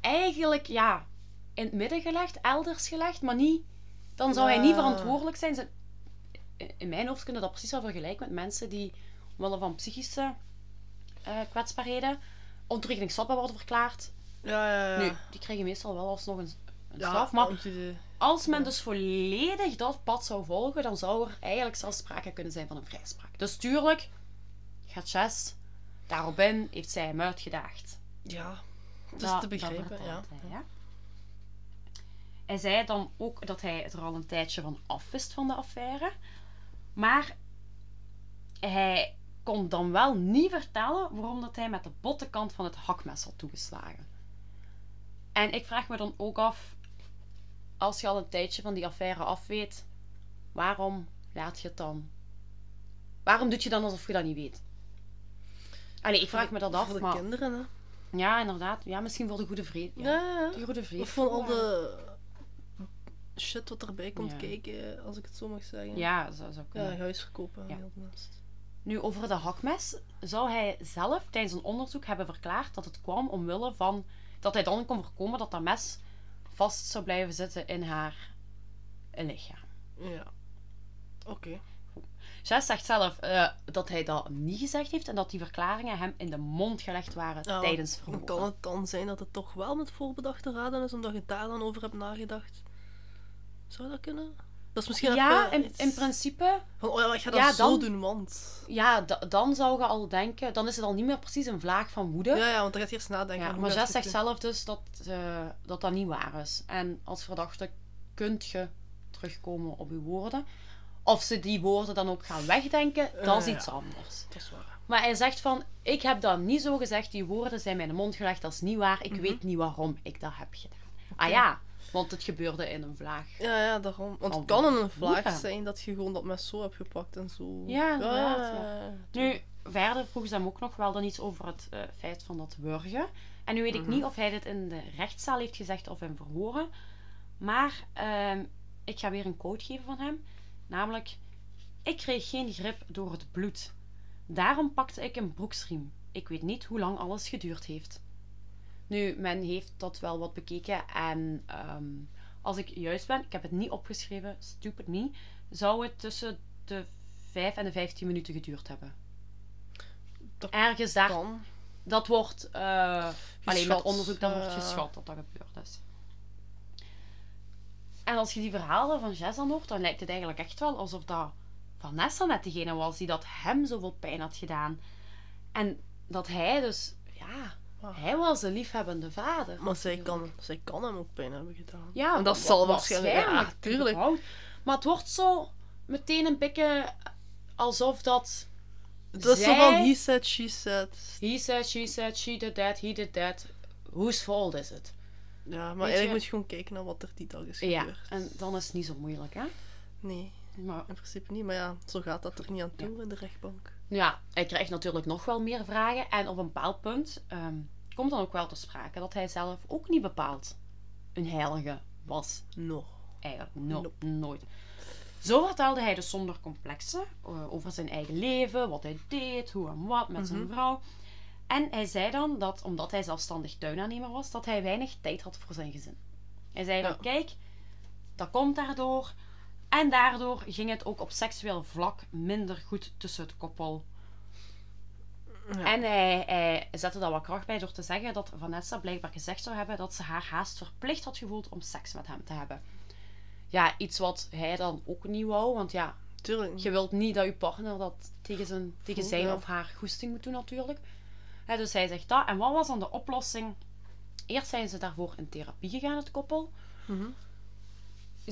[SPEAKER 1] eigenlijk ja, in het midden gelegd, elders gelegd, maar niet. Dan zou hij niet verantwoordelijk zijn. Ze- In mijn hoofd kunnen dat precies wel vergelijken met mensen die omwille van psychische eh, kwetsbaarheden ontoerekeningsvatbaar worden verklaard.
[SPEAKER 2] Ja, ja, ja.
[SPEAKER 1] Nu, die krijgen meestal wel alsnog een, een straf. Maar als men dus volledig dat pad zou volgen, dan zou er eigenlijk zelfs sprake kunnen zijn van een vrijspraak. Dus tuurlijk, gaat Jess daarop in, heeft zij hem uitgedaagd.
[SPEAKER 2] Ja. Het is
[SPEAKER 1] Dat-
[SPEAKER 2] te
[SPEAKER 1] dat
[SPEAKER 2] begrijpen, ja.
[SPEAKER 1] Hij, zei dan ook dat hij het er al een tijdje van af wist van de affaire. Maar hij kon dan wel niet vertellen waarom dat hij met de botte kant van het hakmes had toegeslagen. En ik vraag me dan ook af, als je al een tijdje van die affaire af weet, waarom laat je het dan? Waarom doe je dan alsof je dat niet weet? Allee, ik vraag me dat af,
[SPEAKER 2] Voor de
[SPEAKER 1] maar...
[SPEAKER 2] kinderen, hè.
[SPEAKER 1] Ja, inderdaad. Ja, misschien voor de goede vrede. Ja.
[SPEAKER 2] Ja, ja.
[SPEAKER 1] De goede vrede.
[SPEAKER 2] Of van al de shit wat erbij komt
[SPEAKER 1] Ja.
[SPEAKER 2] kijken, als ik het zo mag zeggen.
[SPEAKER 1] Ja, dat zou
[SPEAKER 2] Ja,
[SPEAKER 1] kunnen. Ja.
[SPEAKER 2] heel naast.
[SPEAKER 1] Nu, over de hakmes zou hij zelf tijdens een onderzoek hebben verklaard dat het kwam omwille van... Dat hij dan kon voorkomen dat dat mes vast zou blijven zitten in haar lichaam.
[SPEAKER 2] Ja. Oké.
[SPEAKER 1] Jess zegt zelf eh, dat hij dat niet gezegd heeft en dat die verklaringen hem in de mond gelegd waren
[SPEAKER 2] Ja,
[SPEAKER 1] tijdens
[SPEAKER 2] Dan kan het dan zijn dat het toch wel met voorbedachte raden is, omdat je daar dan over hebt nagedacht? Zou dat kunnen? Dat is misschien
[SPEAKER 1] Ja,
[SPEAKER 2] even
[SPEAKER 1] in,
[SPEAKER 2] iets
[SPEAKER 1] in principe
[SPEAKER 2] Van, oh ja, ik ga dat
[SPEAKER 1] Ja,
[SPEAKER 2] zo
[SPEAKER 1] dan-
[SPEAKER 2] doen, want...
[SPEAKER 1] Ja, da- dan zou je al denken, dan is het al niet meer precies een vlaag van woede.
[SPEAKER 2] Ja, ja, want dan gaat je eerst nadenken.
[SPEAKER 1] Ja, maar zegt
[SPEAKER 2] doen?
[SPEAKER 1] zelf dus dat, eh, dat dat niet waar is. En als verdachte kunt je terugkomen op je woorden. Of ze die woorden dan ook gaan wegdenken, dat is
[SPEAKER 2] Eh,
[SPEAKER 1] iets
[SPEAKER 2] ja.
[SPEAKER 1] anders.
[SPEAKER 2] Dat is waar.
[SPEAKER 1] Maar hij zegt van, ik heb dat niet zo gezegd, die woorden zijn in de mond gelegd, dat is niet waar, ik
[SPEAKER 2] Mhm.
[SPEAKER 1] weet niet waarom ik dat heb gedaan. Ah ja, want het gebeurde in een vlaag.
[SPEAKER 2] Ja, ja, daarom. Want het kan een vlaag zijn dat je gewoon dat mes zo hebt gepakt en zo...
[SPEAKER 1] Ja, inderdaad,
[SPEAKER 2] ja.
[SPEAKER 1] Nu, verder vroeg ze hem ook nog wel dan iets over het eh, feit van dat wurgen. En nu weet ik
[SPEAKER 2] Mhm.
[SPEAKER 1] niet of hij dit in de rechtszaal heeft gezegd of in verhoren. Maar ehm, ik ga weer een quote geven van hem. Namelijk, ik kreeg geen grip door het bloed. Daarom pakte ik een broeksriem. Ik weet niet hoe lang alles geduurd heeft. Nu, men heeft dat wel wat bekeken en ehm, als ik juist ben, ik heb het niet opgeschreven, stupid me, zou het tussen de 5 en de 15 minuten geduurd hebben.
[SPEAKER 2] Dat
[SPEAKER 1] Ergens daar,
[SPEAKER 2] Kan.
[SPEAKER 1] dat wordt, eh, alleen met onderzoek, dat wordt
[SPEAKER 2] ja.
[SPEAKER 1] geschat dat dat gebeurd is. En als je die verhalen van Jess dan hoort, dan lijkt het eigenlijk echt wel alsof dat Vanessa net degene was die dat hem zoveel pijn had gedaan. En dat hij dus, ja,
[SPEAKER 2] Maar,
[SPEAKER 1] Hij was een liefhebbende vader.
[SPEAKER 2] maar zij, kan, zij kan hem ook pijn hebben gedaan.
[SPEAKER 1] Ja,
[SPEAKER 2] en dat
[SPEAKER 1] wa-
[SPEAKER 2] zal waarschijnlijk... Ja, tuurlijk.
[SPEAKER 1] überhaupt. Maar het wordt zo meteen een beetje alsof dat...
[SPEAKER 2] Dat is zo
[SPEAKER 1] zij-
[SPEAKER 2] van he said, she said.
[SPEAKER 1] He said, she said, she did that, he did that. Whose fault is it?
[SPEAKER 2] Ja, maar
[SPEAKER 1] Weet
[SPEAKER 2] eigenlijk
[SPEAKER 1] je-
[SPEAKER 2] moet je gewoon kijken naar wat er die dag is
[SPEAKER 1] Ja,
[SPEAKER 2] gebeurd.
[SPEAKER 1] en dan is het niet zo moeilijk, hè?
[SPEAKER 2] Nee,
[SPEAKER 1] Maar
[SPEAKER 2] in principe niet. Maar ja, zo gaat dat er niet aan toe in de rechtbank.
[SPEAKER 1] Ja, hij krijgt natuurlijk nog wel meer vragen. En op een bepaald punt ehm, komt dan ook wel te sprake dat hij zelf ook niet bepaald een heilige was.
[SPEAKER 2] Nog.
[SPEAKER 1] Eigenlijk no-
[SPEAKER 2] Nope.
[SPEAKER 1] nooit. Zo vertelde hij dus zonder complexen eh, over zijn eigen leven, wat hij deed, hoe en wat met zijn
[SPEAKER 2] Mhm.
[SPEAKER 1] vrouw. En hij zei dan dat, omdat hij zelfstandig tuinaannemer was, dat hij weinig tijd had voor zijn gezin. Hij zei dan, kijk, dat komt daardoor. En daardoor ging het ook op seksueel vlak minder goed tussen het koppel.
[SPEAKER 2] Ja.
[SPEAKER 1] En hij, hij zette daar wat kracht bij door te zeggen dat Vanessa blijkbaar gezegd zou hebben dat ze haar haast verplicht had gevoeld om seks met hem te hebben. Ja, iets wat hij dan ook niet wou, want ja,
[SPEAKER 2] Tuurlijk.
[SPEAKER 1] je wilt niet dat je partner dat tegen zijn, tegen zijn
[SPEAKER 2] ja.
[SPEAKER 1] of haar goesting moet doen natuurlijk. Dus hij zegt dat. En wat was dan de oplossing? Eerst zijn ze daarvoor in therapie gegaan, het koppel.
[SPEAKER 2] Mhm.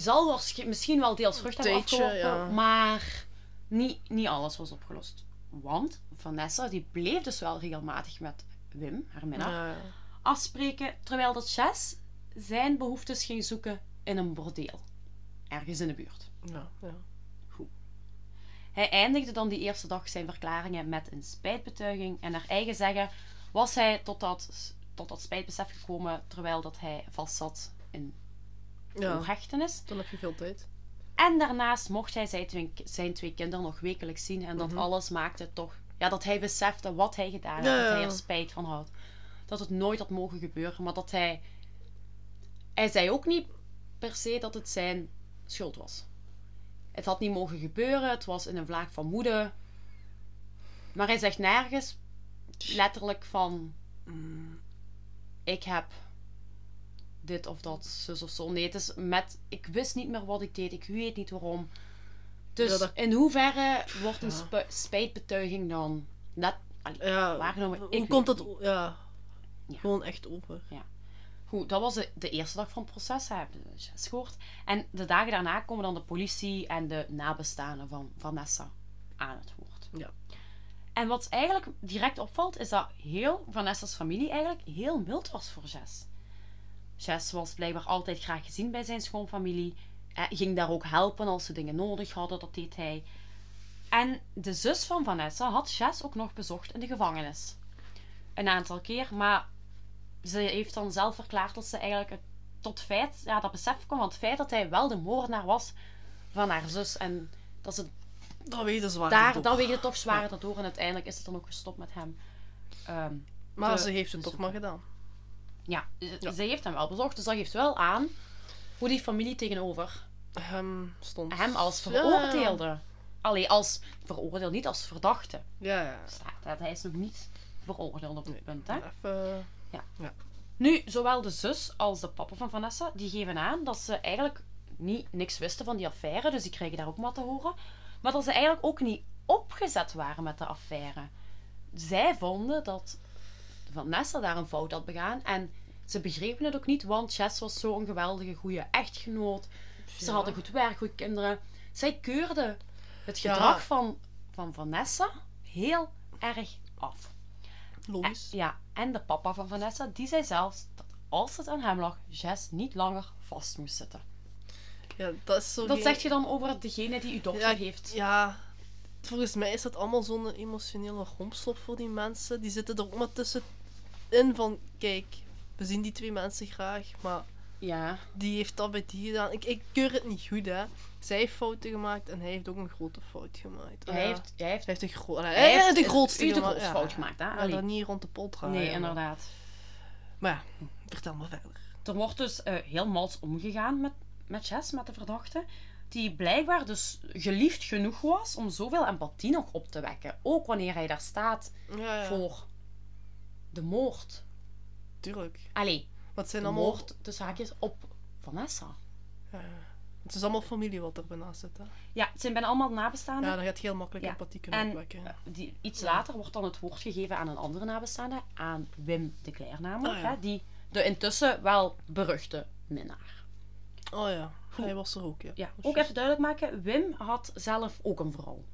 [SPEAKER 1] Zal misschien wel deels vrucht hebben
[SPEAKER 2] Tijdje,
[SPEAKER 1] afgeworpen,
[SPEAKER 2] ja.
[SPEAKER 1] maar niet, niet alles was opgelost. Want Vanessa die bleef dus wel regelmatig met Wim, haar minnaar,
[SPEAKER 2] Ja,
[SPEAKER 1] afspreken, terwijl dat zijn behoeftes ging zoeken in een bordeel. Ergens in de buurt.
[SPEAKER 2] Ja, ja.
[SPEAKER 1] Hij eindigde dan die eerste dag zijn verklaringen met een spijtbetuiging en naar eigen zeggen was hij tot dat, tot dat spijtbesef gekomen terwijl dat hij vastzat in
[SPEAKER 2] ja.
[SPEAKER 1] hechtenis.
[SPEAKER 2] Dan heb je veel tijd.
[SPEAKER 1] En daarnaast mocht hij zijn twee, zijn twee kinderen nog wekelijks zien en dat
[SPEAKER 2] Mhm.
[SPEAKER 1] alles maakte toch ja, dat hij besefte wat hij gedaan had,
[SPEAKER 2] Ja,
[SPEAKER 1] dat hij er spijt van had. Dat het nooit had mogen gebeuren, maar dat hij... Hij zei ook niet per se dat het zijn schuld was. Het had niet mogen gebeuren, het was in een vlaag van woede. Maar hij zegt nergens letterlijk van...
[SPEAKER 2] Mm,
[SPEAKER 1] Ik heb dit of dat, zus of zo. Nee, het is met... Ik wist niet meer wat ik deed, ik weet niet waarom. Dus
[SPEAKER 2] Ja, dat-
[SPEAKER 1] in hoeverre wordt een
[SPEAKER 2] Ja.
[SPEAKER 1] spijtbetuiging dan net...
[SPEAKER 2] Ja,
[SPEAKER 1] Waargenomen,
[SPEAKER 2] hoe komt
[SPEAKER 1] het
[SPEAKER 2] dat ja,
[SPEAKER 1] Ja.
[SPEAKER 2] gewoon echt over?
[SPEAKER 1] Goed, dat was de, de eerste dag van het proces, de Jess gehoord. En de dagen daarna komen dan de politie en de nabestaanden van Vanessa aan het woord.
[SPEAKER 2] Ja.
[SPEAKER 1] En wat eigenlijk direct opvalt, is dat heel Vanessa's familie eigenlijk heel mild was voor Jess. Jess was blijkbaar altijd graag gezien bij zijn schoonfamilie. Hij ging daar ook helpen als ze dingen nodig hadden, dat deed hij. En de zus van Vanessa had Jess ook nog bezocht in de gevangenis. Een aantal keer, maar ze heeft dan zelf verklaard dat ze eigenlijk het, tot feit, ja, dat besef kwam van het feit dat hij wel de moordenaar was van haar zus. En dat ze
[SPEAKER 2] Dat weten ze waar.
[SPEAKER 1] daar, dat weegde toch zwaar daardoor. En uiteindelijk is het dan ook gestopt met hem. Ehm,
[SPEAKER 2] Maar ze heeft het toch maar gedaan.
[SPEAKER 1] Ja, ze-
[SPEAKER 2] Ja.
[SPEAKER 1] ze heeft hem wel bezocht. Dus dat geeft wel aan hoe die familie tegenover
[SPEAKER 2] Hem stond.
[SPEAKER 1] hem als
[SPEAKER 2] Ja.
[SPEAKER 1] veroordeelde. Allee, als veroordeeld, niet als verdachte.
[SPEAKER 2] Ja, ja.
[SPEAKER 1] Staat, hij is nog niet veroordeeld op dit
[SPEAKER 2] Nee.
[SPEAKER 1] punt. Hè?
[SPEAKER 2] Even.
[SPEAKER 1] Nu, zowel de zus als de papa van Vanessa, die geven aan dat ze eigenlijk niet, niks wisten van die affaire. Dus die krijgen daar ook wat te horen. Maar dat ze eigenlijk ook niet opgezet waren met de affaire. Zij vonden dat Vanessa daar een fout had begaan. En ze begrepen het ook niet, want Jess was zo'n geweldige goede echtgenoot. Ze hadden goed werk, goede kinderen. Zij keurde het
[SPEAKER 2] Ja.
[SPEAKER 1] gedrag van, van Vanessa heel erg af.
[SPEAKER 2] Logisch.
[SPEAKER 1] En, ja, en de papa van Vanessa, die zei zelfs dat als het aan hem lag, Jess niet langer vast moest zitten.
[SPEAKER 2] Ja, dat is zo.
[SPEAKER 1] Dat zeg je dan over degene die uw dochter
[SPEAKER 2] ja,
[SPEAKER 1] heeft.
[SPEAKER 2] Ja, volgens mij is dat allemaal zo'n emotionele rompslop voor die mensen. Die zitten er ook maar tussenin van, kijk, we zien die twee mensen graag, maar
[SPEAKER 1] Ja,
[SPEAKER 2] die heeft dat bij die gedaan. Ik, ik keur het niet goed, hè. Zij heeft fouten gemaakt en hij heeft ook een grote fout gemaakt.
[SPEAKER 1] hij,
[SPEAKER 2] Ja.
[SPEAKER 1] heeft, hij heeft,
[SPEAKER 2] Hij heeft de, gro hij
[SPEAKER 1] hij
[SPEAKER 2] heeft de grootste
[SPEAKER 1] heeft de fout gemaakt, hè? Allee.
[SPEAKER 2] dat niet rond de pot draaien.
[SPEAKER 1] nee, inderdaad.
[SPEAKER 2] Maar ja, vertel maar verder.
[SPEAKER 1] Er wordt dus eh, heel mals omgegaan met, met Jess, met de verdachte. Die blijkbaar dus geliefd genoeg was om zoveel empathie nog op te wekken. Ook wanneer hij daar staat
[SPEAKER 2] Ja, ja,
[SPEAKER 1] voor de moord.
[SPEAKER 2] tuurlijk.
[SPEAKER 1] Allee,
[SPEAKER 2] het zijn
[SPEAKER 1] de
[SPEAKER 2] allemaal...
[SPEAKER 1] moord tussen haakjes op Vanessa.
[SPEAKER 2] Ja, ja. Het is allemaal familie wat er bijna zit. Hè?
[SPEAKER 1] Ja, het zijn bijna allemaal nabestaanden.
[SPEAKER 2] Ja, dan gaat je heel makkelijk
[SPEAKER 1] Ja.
[SPEAKER 2] empathie kunnen
[SPEAKER 1] En
[SPEAKER 2] opwekken.
[SPEAKER 1] eh, die, iets later wordt dan het woord gegeven aan een andere nabestaande, aan Wim de namelijk,
[SPEAKER 2] Ah,
[SPEAKER 1] hè, die de intussen wel beruchte minnaar.
[SPEAKER 2] Oh ja, hij was er ook, ja.
[SPEAKER 1] Ook even duidelijk maken, Wim had zelf ook een vrouw.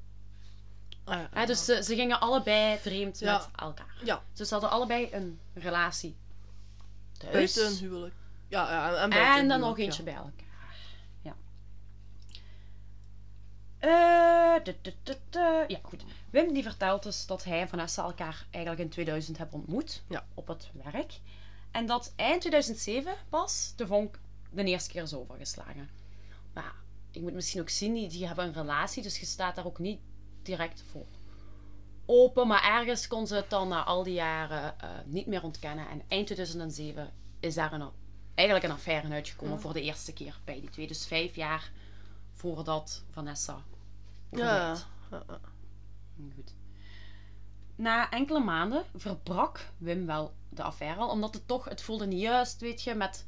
[SPEAKER 2] Ah, ja.
[SPEAKER 1] Hè, dus ze, ze gingen allebei vreemd
[SPEAKER 2] Ja.
[SPEAKER 1] met elkaar.
[SPEAKER 2] Ja,
[SPEAKER 1] Dus ze hadden allebei een relatie thuis.
[SPEAKER 2] buiten een huwelijk. Ja, ja en, buiten
[SPEAKER 1] dan nog eentje bij elkaar. Ja. Eh, ja, goed. Wim die vertelt dus dat hij en Vanessa elkaar eigenlijk in 2000 hebben ontmoet.
[SPEAKER 2] Ja.
[SPEAKER 1] Op het werk. En dat eind 2007 pas de vonk de eerste keer is overgeslagen. Maar ik moet misschien ook zien, die, die hebben een relatie, dus je staat daar ook niet direct voor open. Maar ergens kon ze het dan na al die jaren eh, niet meer ontkennen. En eind 2007 is daar een, eigenlijk een affaire uitgekomen voor de eerste keer bij die twee. Dus vijf jaar voordat Vanessa
[SPEAKER 2] Ja.
[SPEAKER 1] Goed. Na enkele maanden verbrak Wim wel de affaire al, omdat het toch, het voelde niet juist, weet je, met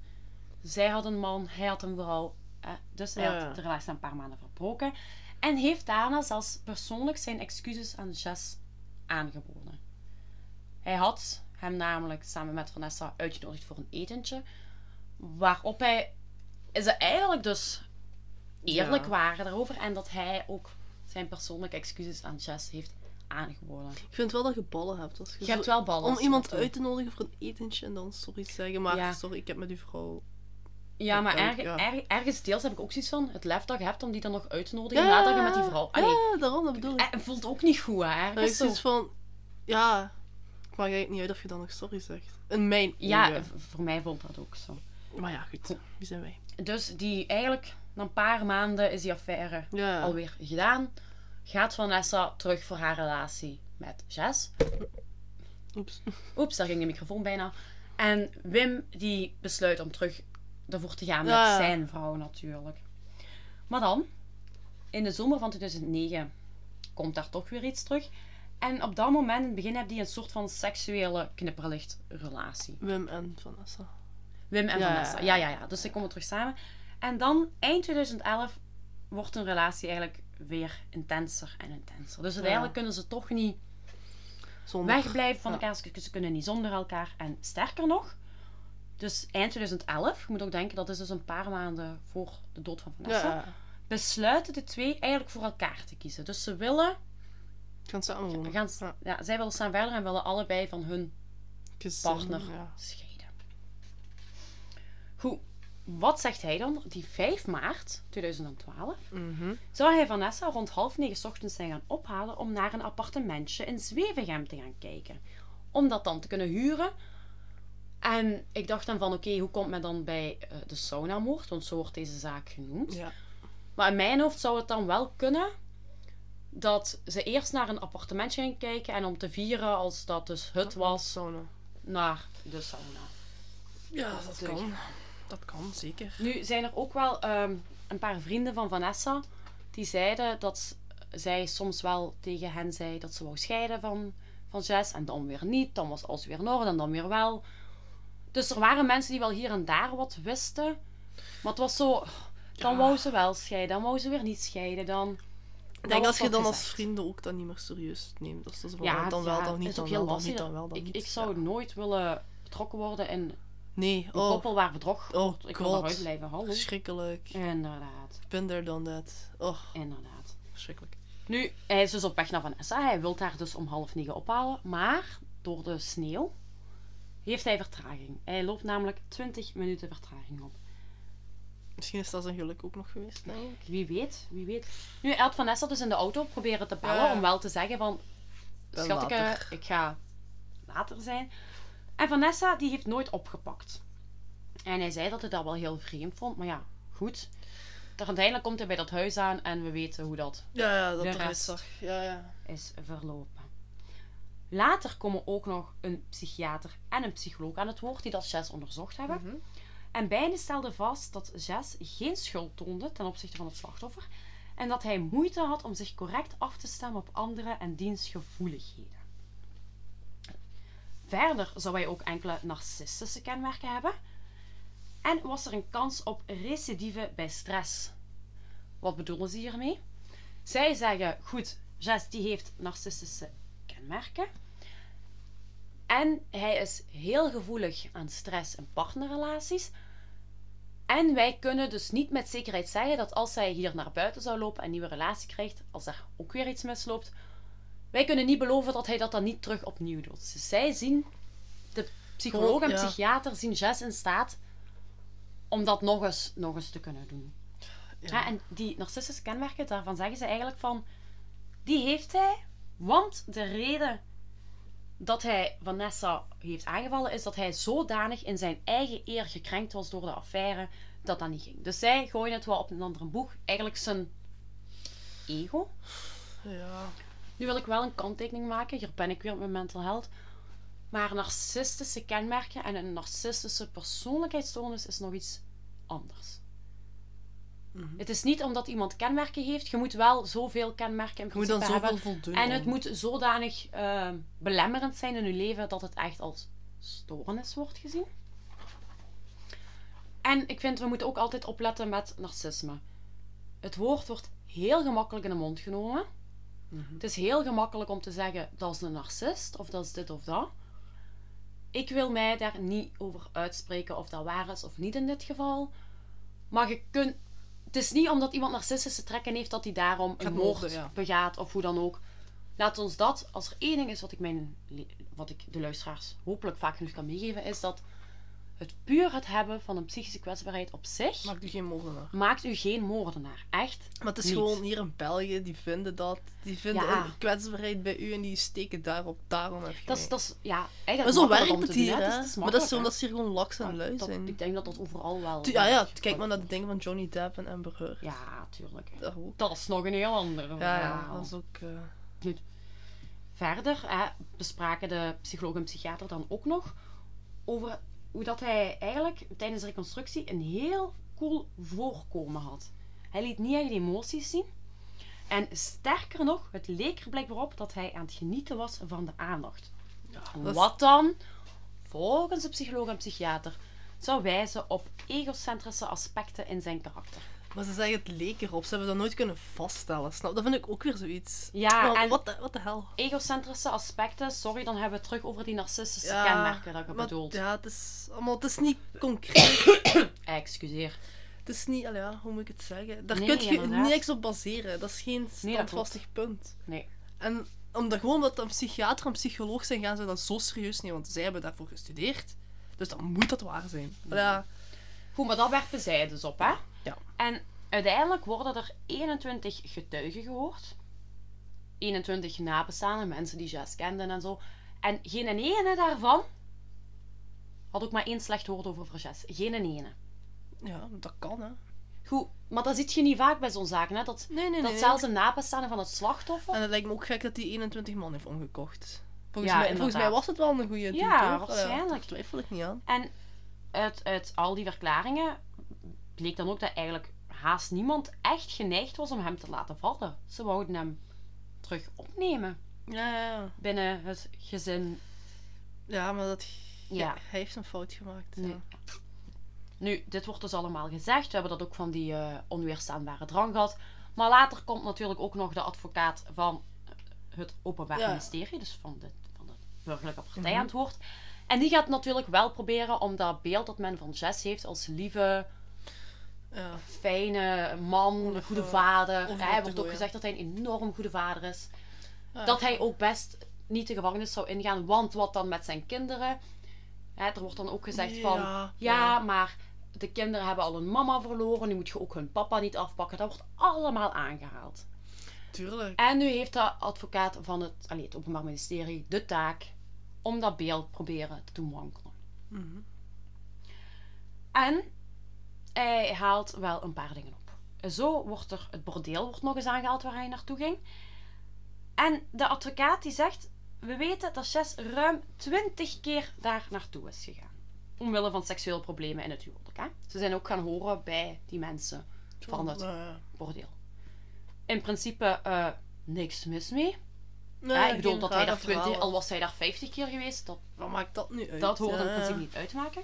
[SPEAKER 1] zij had een man, hij had een vrouw, eh, dus hij
[SPEAKER 2] Ja,
[SPEAKER 1] had de relatie een paar maanden verbroken en heeft daarna zelfs persoonlijk zijn excuses aan Jess aangeboden. Hij had hem namelijk samen met Vanessa uitgenodigd voor een etentje, waarop hij is er eigenlijk dus eerlijk
[SPEAKER 2] Ja.
[SPEAKER 1] waren daarover en dat hij ook zijn persoonlijke excuses aan Jess heeft aangeboden.
[SPEAKER 2] Ik vind wel dat je ballen hebt. Als je,
[SPEAKER 1] Je hebt wel ballen.
[SPEAKER 2] om iemand uit te nodigen voor een etentje en dan sorry te zeggen, maar
[SPEAKER 1] Ja.
[SPEAKER 2] sorry, ik heb met uw vrouw...
[SPEAKER 1] Ja, maar
[SPEAKER 2] Ja,
[SPEAKER 1] erg,
[SPEAKER 2] ja.
[SPEAKER 1] erg- ergens deels heb ik ook zoiets van het lef dat je hebt om die dan nog uit te nodigen nadat je met die vrouw... Allee,
[SPEAKER 2] Ja, daarom, dat bedoel ik.
[SPEAKER 1] eh, het voelt ook niet goed, hè? Ergens
[SPEAKER 2] is
[SPEAKER 1] zo.
[SPEAKER 2] iets van, ja, het maakt eigenlijk niet uit of je dan nog sorry zegt. In mijn
[SPEAKER 1] Ja,
[SPEAKER 2] ogen.
[SPEAKER 1] voor mij voelt dat ook zo.
[SPEAKER 2] Maar ja, goed, wie zijn wij?
[SPEAKER 1] Dus die eigenlijk, na een paar maanden is die affaire
[SPEAKER 2] Ja,
[SPEAKER 1] alweer gedaan. Gaat Vanessa terug voor haar relatie met Jess.
[SPEAKER 2] oeps.
[SPEAKER 1] Oeps, daar ging de microfoon bijna. En Wim die besluit om terug ervoor te gaan met
[SPEAKER 2] Ja.
[SPEAKER 1] zijn vrouw natuurlijk. Maar dan, in de zomer van 2009, komt daar toch weer iets terug. En op dat moment, in het begin, heb die een soort van seksuele knipperlichtrelatie.
[SPEAKER 2] Wim en Vanessa.
[SPEAKER 1] Wim en
[SPEAKER 2] Ja.
[SPEAKER 1] Vanessa. Ja, ja, ja. Dus ze komen terug samen. En dan, eind 2011, wordt hun relatie eigenlijk weer intenser en intenser. Dus uiteindelijk kunnen ze toch niet
[SPEAKER 2] Zonder.
[SPEAKER 1] wegblijven van elkaar. Ze kunnen niet zonder elkaar. En sterker nog, dus eind 2011, je moet ook denken, dat is dus een paar maanden voor de dood van Vanessa,
[SPEAKER 2] Ja,
[SPEAKER 1] besluiten de twee eigenlijk voor elkaar te kiezen. Dus ze willen,
[SPEAKER 2] gaan samen wonen.
[SPEAKER 1] gaan,
[SPEAKER 2] Ja.
[SPEAKER 1] ja, zij willen staan verder en willen allebei van hun
[SPEAKER 2] Gezin,
[SPEAKER 1] partner
[SPEAKER 2] Ja.
[SPEAKER 1] scheiden. Goed, wat zegt hij dan? Die 5 maart 2012
[SPEAKER 2] Mhm.
[SPEAKER 1] zou hij Vanessa rond half negen 's ochtends zijn gaan ophalen om naar een appartementje in Zwevegem te gaan kijken. Om dat dan te kunnen huren. En ik dacht dan van, oké, hoe komt men dan bij eh, de saunamoord? Want zo wordt deze zaak genoemd.
[SPEAKER 2] Ja.
[SPEAKER 1] Maar in mijn hoofd zou het dan wel kunnen dat ze eerst naar een appartementje gaan kijken en om te vieren als dat dus het was,
[SPEAKER 2] Sauna.
[SPEAKER 1] naar de sauna.
[SPEAKER 2] Ja, dat kan. Dat kan, zeker.
[SPEAKER 1] Nu zijn er ook wel ehm, een paar vrienden van Vanessa die zeiden dat zij soms wel tegen hen zei dat ze wou scheiden van, van Jess en dan weer niet. Dan was alles weer in orde en dan weer wel. Dus er waren mensen die wel hier en daar wat wisten. Maar het was zo, dan
[SPEAKER 2] Ja.
[SPEAKER 1] wou ze wel scheiden, dan wou ze weer niet scheiden. Dan,
[SPEAKER 2] Ik denk als je dan als vrienden ook dat niet meer serieus neemt. Dat is van,
[SPEAKER 1] Ja,
[SPEAKER 2] dan wel,
[SPEAKER 1] ja,
[SPEAKER 2] dan niet, dan wel,
[SPEAKER 1] heel
[SPEAKER 2] dan
[SPEAKER 1] lastig.
[SPEAKER 2] niet, dan wel, dan
[SPEAKER 1] ik,
[SPEAKER 2] niet.
[SPEAKER 1] ik zou nooit willen betrokken worden in een
[SPEAKER 2] Nee, oh,
[SPEAKER 1] koppel waar bedrog
[SPEAKER 2] oh.
[SPEAKER 1] Ik wil daaruit blijven. Hallo.
[SPEAKER 2] Verschrikkelijk.
[SPEAKER 1] Inderdaad,
[SPEAKER 2] there, done that. Oh,
[SPEAKER 1] inderdaad.
[SPEAKER 2] verschrikkelijk.
[SPEAKER 1] Nu, hij is dus op weg naar Vanessa. Hij wil haar dus om half negen ophalen. Maar door de sneeuw heeft hij vertraging. Hij loopt namelijk 20 minuten vertraging op.
[SPEAKER 2] Misschien is dat zijn geluk ook nog geweest, denk ik.
[SPEAKER 1] Wie weet, wie weet. Nu, hij had Vanessa dus in de auto proberen te bellen
[SPEAKER 2] Ja.
[SPEAKER 1] om wel te zeggen van... Schatke,
[SPEAKER 2] later.
[SPEAKER 1] ik ga later zijn. En Vanessa, die heeft nooit opgepakt. En hij zei dat hij dat wel heel vreemd vond. Maar ja, goed. Uiteindelijk komt hij bij dat huis aan en we weten hoe dat
[SPEAKER 2] Ja, ja, dat
[SPEAKER 1] De rest.
[SPEAKER 2] zag. Ja, ja.
[SPEAKER 1] is verlopen. Later komen ook nog een psychiater en een psycholoog aan het woord die dat Jess onderzocht hebben.
[SPEAKER 2] Mhm.
[SPEAKER 1] En beiden stelden vast dat Jess geen schuld toonde ten opzichte van het slachtoffer en dat hij moeite had om zich correct af te stemmen op anderen en diens gevoeligheden. Verder zou hij ook enkele narcistische kenmerken hebben en was er een kans op recidive bij stress Wat bedoelen ze hiermee? Zij zeggen, goed, Jess die heeft narcistische kenmerken. En hij is heel gevoelig aan stress en partnerrelaties. En wij kunnen dus niet met zekerheid zeggen dat als hij hier naar buiten zou lopen en een nieuwe relatie krijgt, als er ook weer iets misloopt, wij kunnen niet beloven dat hij dat dan niet terug opnieuw doet. Dus zij zien, de psycholoog en
[SPEAKER 2] Ja.
[SPEAKER 1] psychiater zien Jess in staat om dat nog eens, nog eens te kunnen doen. Ja. en die narcistische kenmerken, daarvan zeggen ze eigenlijk van, die heeft hij, want de reden dat hij Vanessa heeft aangevallen is dat hij zodanig in zijn eigen eer gekrenkt was door de affaire dat dat niet ging. Dus zij gooien het wel op een andere boeg. Eigenlijk zijn ego.
[SPEAKER 2] Ja.
[SPEAKER 1] Nu wil ik wel een kanttekening maken. Hier ben ik weer op mijn mental health. Maar narcistische kenmerken en een narcistische persoonlijkheidsstoornis is nog iets anders.
[SPEAKER 2] Mhm.
[SPEAKER 1] Het is niet omdat iemand kenmerken heeft. Je moet wel zoveel kenmerken in
[SPEAKER 2] moet
[SPEAKER 1] principe
[SPEAKER 2] dan
[SPEAKER 1] hebben.
[SPEAKER 2] voldoen.
[SPEAKER 1] En het moet zodanig eh, belemmerend zijn in je leven dat het echt als stoornis wordt gezien. En ik vind, we moeten ook altijd opletten met narcisme. Het woord wordt heel gemakkelijk in de mond genomen.
[SPEAKER 2] Mhm.
[SPEAKER 1] Het is heel gemakkelijk om te zeggen, dat is een narcist, of dat is dit of dat. Ik wil mij daar niet over uitspreken of dat waar is of niet in dit geval. Maar je kunt... Het is niet omdat iemand narcistische trekken heeft dat hij daarom een moord
[SPEAKER 2] ja.
[SPEAKER 1] begaat of hoe dan ook. Laat ons dat, als er één ding is wat ik, mijn, wat ik de luisteraars hopelijk vaak genoeg kan meegeven, is dat het puur het hebben van een psychische kwetsbaarheid op zich
[SPEAKER 2] Maakt u geen moordenaar.
[SPEAKER 1] maakt u geen moordenaar. Echt.
[SPEAKER 2] Maar het is
[SPEAKER 1] Niet.
[SPEAKER 2] gewoon hier in België, die vinden dat. Die vinden
[SPEAKER 1] Ja.
[SPEAKER 2] een kwetsbaarheid bij u en die steken daarop. Daarom heb je...
[SPEAKER 1] Dat is, dat is ja,
[SPEAKER 2] maar zo werkt het
[SPEAKER 1] doen,
[SPEAKER 2] hier,
[SPEAKER 1] hè.
[SPEAKER 2] hè?
[SPEAKER 1] Is- is
[SPEAKER 2] maar dat is omdat ze hier gewoon laks en lui
[SPEAKER 1] Dat-
[SPEAKER 2] zijn.
[SPEAKER 1] Ik denk dat dat overal wel...
[SPEAKER 2] Tu- Ja, ja, kijk maar naar de dingen van Johnny Depp en Amber Heard.
[SPEAKER 1] Ja, tuurlijk.
[SPEAKER 2] Dat.
[SPEAKER 1] Dat is nog een heel ander
[SPEAKER 2] Ja, ja, dat is ook... eh,
[SPEAKER 1] Verder hè, bespraken de psycholoog en psychiater dan ook nog over hoe dat hij eigenlijk tijdens de reconstructie een heel cool voorkomen had. Hij liet niet echt emoties zien. En sterker nog, het leek er blijkbaar op dat hij aan het genieten was van de aandacht.
[SPEAKER 2] ja, dat is-
[SPEAKER 1] Wat dan, volgens de psycholoog en psychiater, zou wijzen op egocentrische aspecten in zijn karakter.
[SPEAKER 2] Maar ze zeggen het leek erop. Ze hebben dat nooit kunnen vaststellen. Snap? Dat vind ik ook weer zoiets.
[SPEAKER 1] Ja,
[SPEAKER 2] Maar
[SPEAKER 1] en-
[SPEAKER 2] wat de, wat de hel?
[SPEAKER 1] Egocentrische aspecten, sorry, dan hebben we het terug over die narcistische
[SPEAKER 2] Ja,
[SPEAKER 1] kenmerken dat ik
[SPEAKER 2] maar
[SPEAKER 1] bedoeld.
[SPEAKER 2] Ja, het is allemaal... Het is niet concreet. (coughs)
[SPEAKER 1] Excuseer.
[SPEAKER 2] het is niet... Ja, hoe moet ik het zeggen? Daar
[SPEAKER 1] Nee,
[SPEAKER 2] kun je
[SPEAKER 1] inderdaad.
[SPEAKER 2] niks op baseren. Dat is geen standvastig punt.
[SPEAKER 1] Nee.
[SPEAKER 2] En omdat gewoon dat een psychiater en psycholoog zijn, gaan ze dat zo serieus nemen. Want zij hebben daarvoor gestudeerd. Dus dan moet dat waar zijn. Ja,
[SPEAKER 1] Goed, maar dat werpen zij dus op, hè?
[SPEAKER 2] Ja.
[SPEAKER 1] En uiteindelijk worden er 21 getuigen gehoord. 21 nabestaanden, mensen die Jess kenden en zo. En geen ene daarvan had ook maar één slecht woord over Jess. Geen ene.
[SPEAKER 2] ja, dat kan hè.
[SPEAKER 1] Goed, maar dat zie je niet vaak bij zo'n zaken, hè? Dat,
[SPEAKER 2] Nee, nee,
[SPEAKER 1] dat
[SPEAKER 2] nee.
[SPEAKER 1] zelfs een nabestaande van het slachtoffer...
[SPEAKER 2] En het lijkt me ook gek dat die 21 man heeft omgekocht. Volgens,
[SPEAKER 1] Ja,
[SPEAKER 2] mij, volgens mij was het wel een goede
[SPEAKER 1] Ja, waarschijnlijk.
[SPEAKER 2] daar twijfel ik niet aan.
[SPEAKER 1] En uit, uit al die verklaringen bleek dan ook dat eigenlijk haast niemand echt geneigd was om hem te laten vallen. Ze wouden hem terug opnemen
[SPEAKER 2] Ja,
[SPEAKER 1] binnen het gezin.
[SPEAKER 2] Ja, maar dat...
[SPEAKER 1] Ja.
[SPEAKER 2] Hij heeft een fout gemaakt.
[SPEAKER 1] Nee. Nu, dit wordt dus allemaal gezegd. We hebben dat ook van die eh, onweerstaanbare drang gehad. Maar later komt natuurlijk ook nog de advocaat van het Openbaar
[SPEAKER 2] Ja.
[SPEAKER 1] Ministerie, dus van de, van de burgerlijke partij
[SPEAKER 2] Mhm.
[SPEAKER 1] aan het woord. En die gaat natuurlijk wel proberen om dat beeld dat men van Jess heeft als lieve,
[SPEAKER 2] Ja.
[SPEAKER 1] fijne man,
[SPEAKER 2] Om
[SPEAKER 1] goede vader. Hij wordt ook gezegd dat hij een enorm goede vader is.
[SPEAKER 2] Ja.
[SPEAKER 1] Dat hij ook best niet de gevangenis zou ingaan, want wat dan met zijn kinderen? Hè, er wordt dan ook gezegd van,
[SPEAKER 2] Ja,
[SPEAKER 1] ja,
[SPEAKER 2] ja.
[SPEAKER 1] maar de kinderen hebben al een mama verloren, nu moet je ook hun papa niet afpakken. Dat wordt allemaal aangehaald.
[SPEAKER 2] Tuurlijk.
[SPEAKER 1] En nu heeft de advocaat van het, allee, het Openbaar Ministerie de taak om dat beeld proberen te doen wankelen.
[SPEAKER 2] Mhm.
[SPEAKER 1] En hij haalt wel een paar dingen op. Zo wordt er het bordeel wordt nog eens aangehaald waar hij naartoe ging. En de advocaat die zegt: We weten dat Jess ruim 20 keer daar naartoe is gegaan. Omwille van seksuele problemen in het huwelijk. Hè? Ze zijn ook gaan horen bij die mensen van het
[SPEAKER 2] Ja, ja.
[SPEAKER 1] bordeel. In principe eh, niks mis mee.
[SPEAKER 2] Nee,
[SPEAKER 1] hè? ik bedoel dat hij daar 20,
[SPEAKER 2] verhalen.
[SPEAKER 1] al was hij daar 50 keer geweest, dat
[SPEAKER 2] Wat maakt dat nu uit?
[SPEAKER 1] dat hoort
[SPEAKER 2] Ja,
[SPEAKER 1] in
[SPEAKER 2] ja.
[SPEAKER 1] principe niet uit te maken.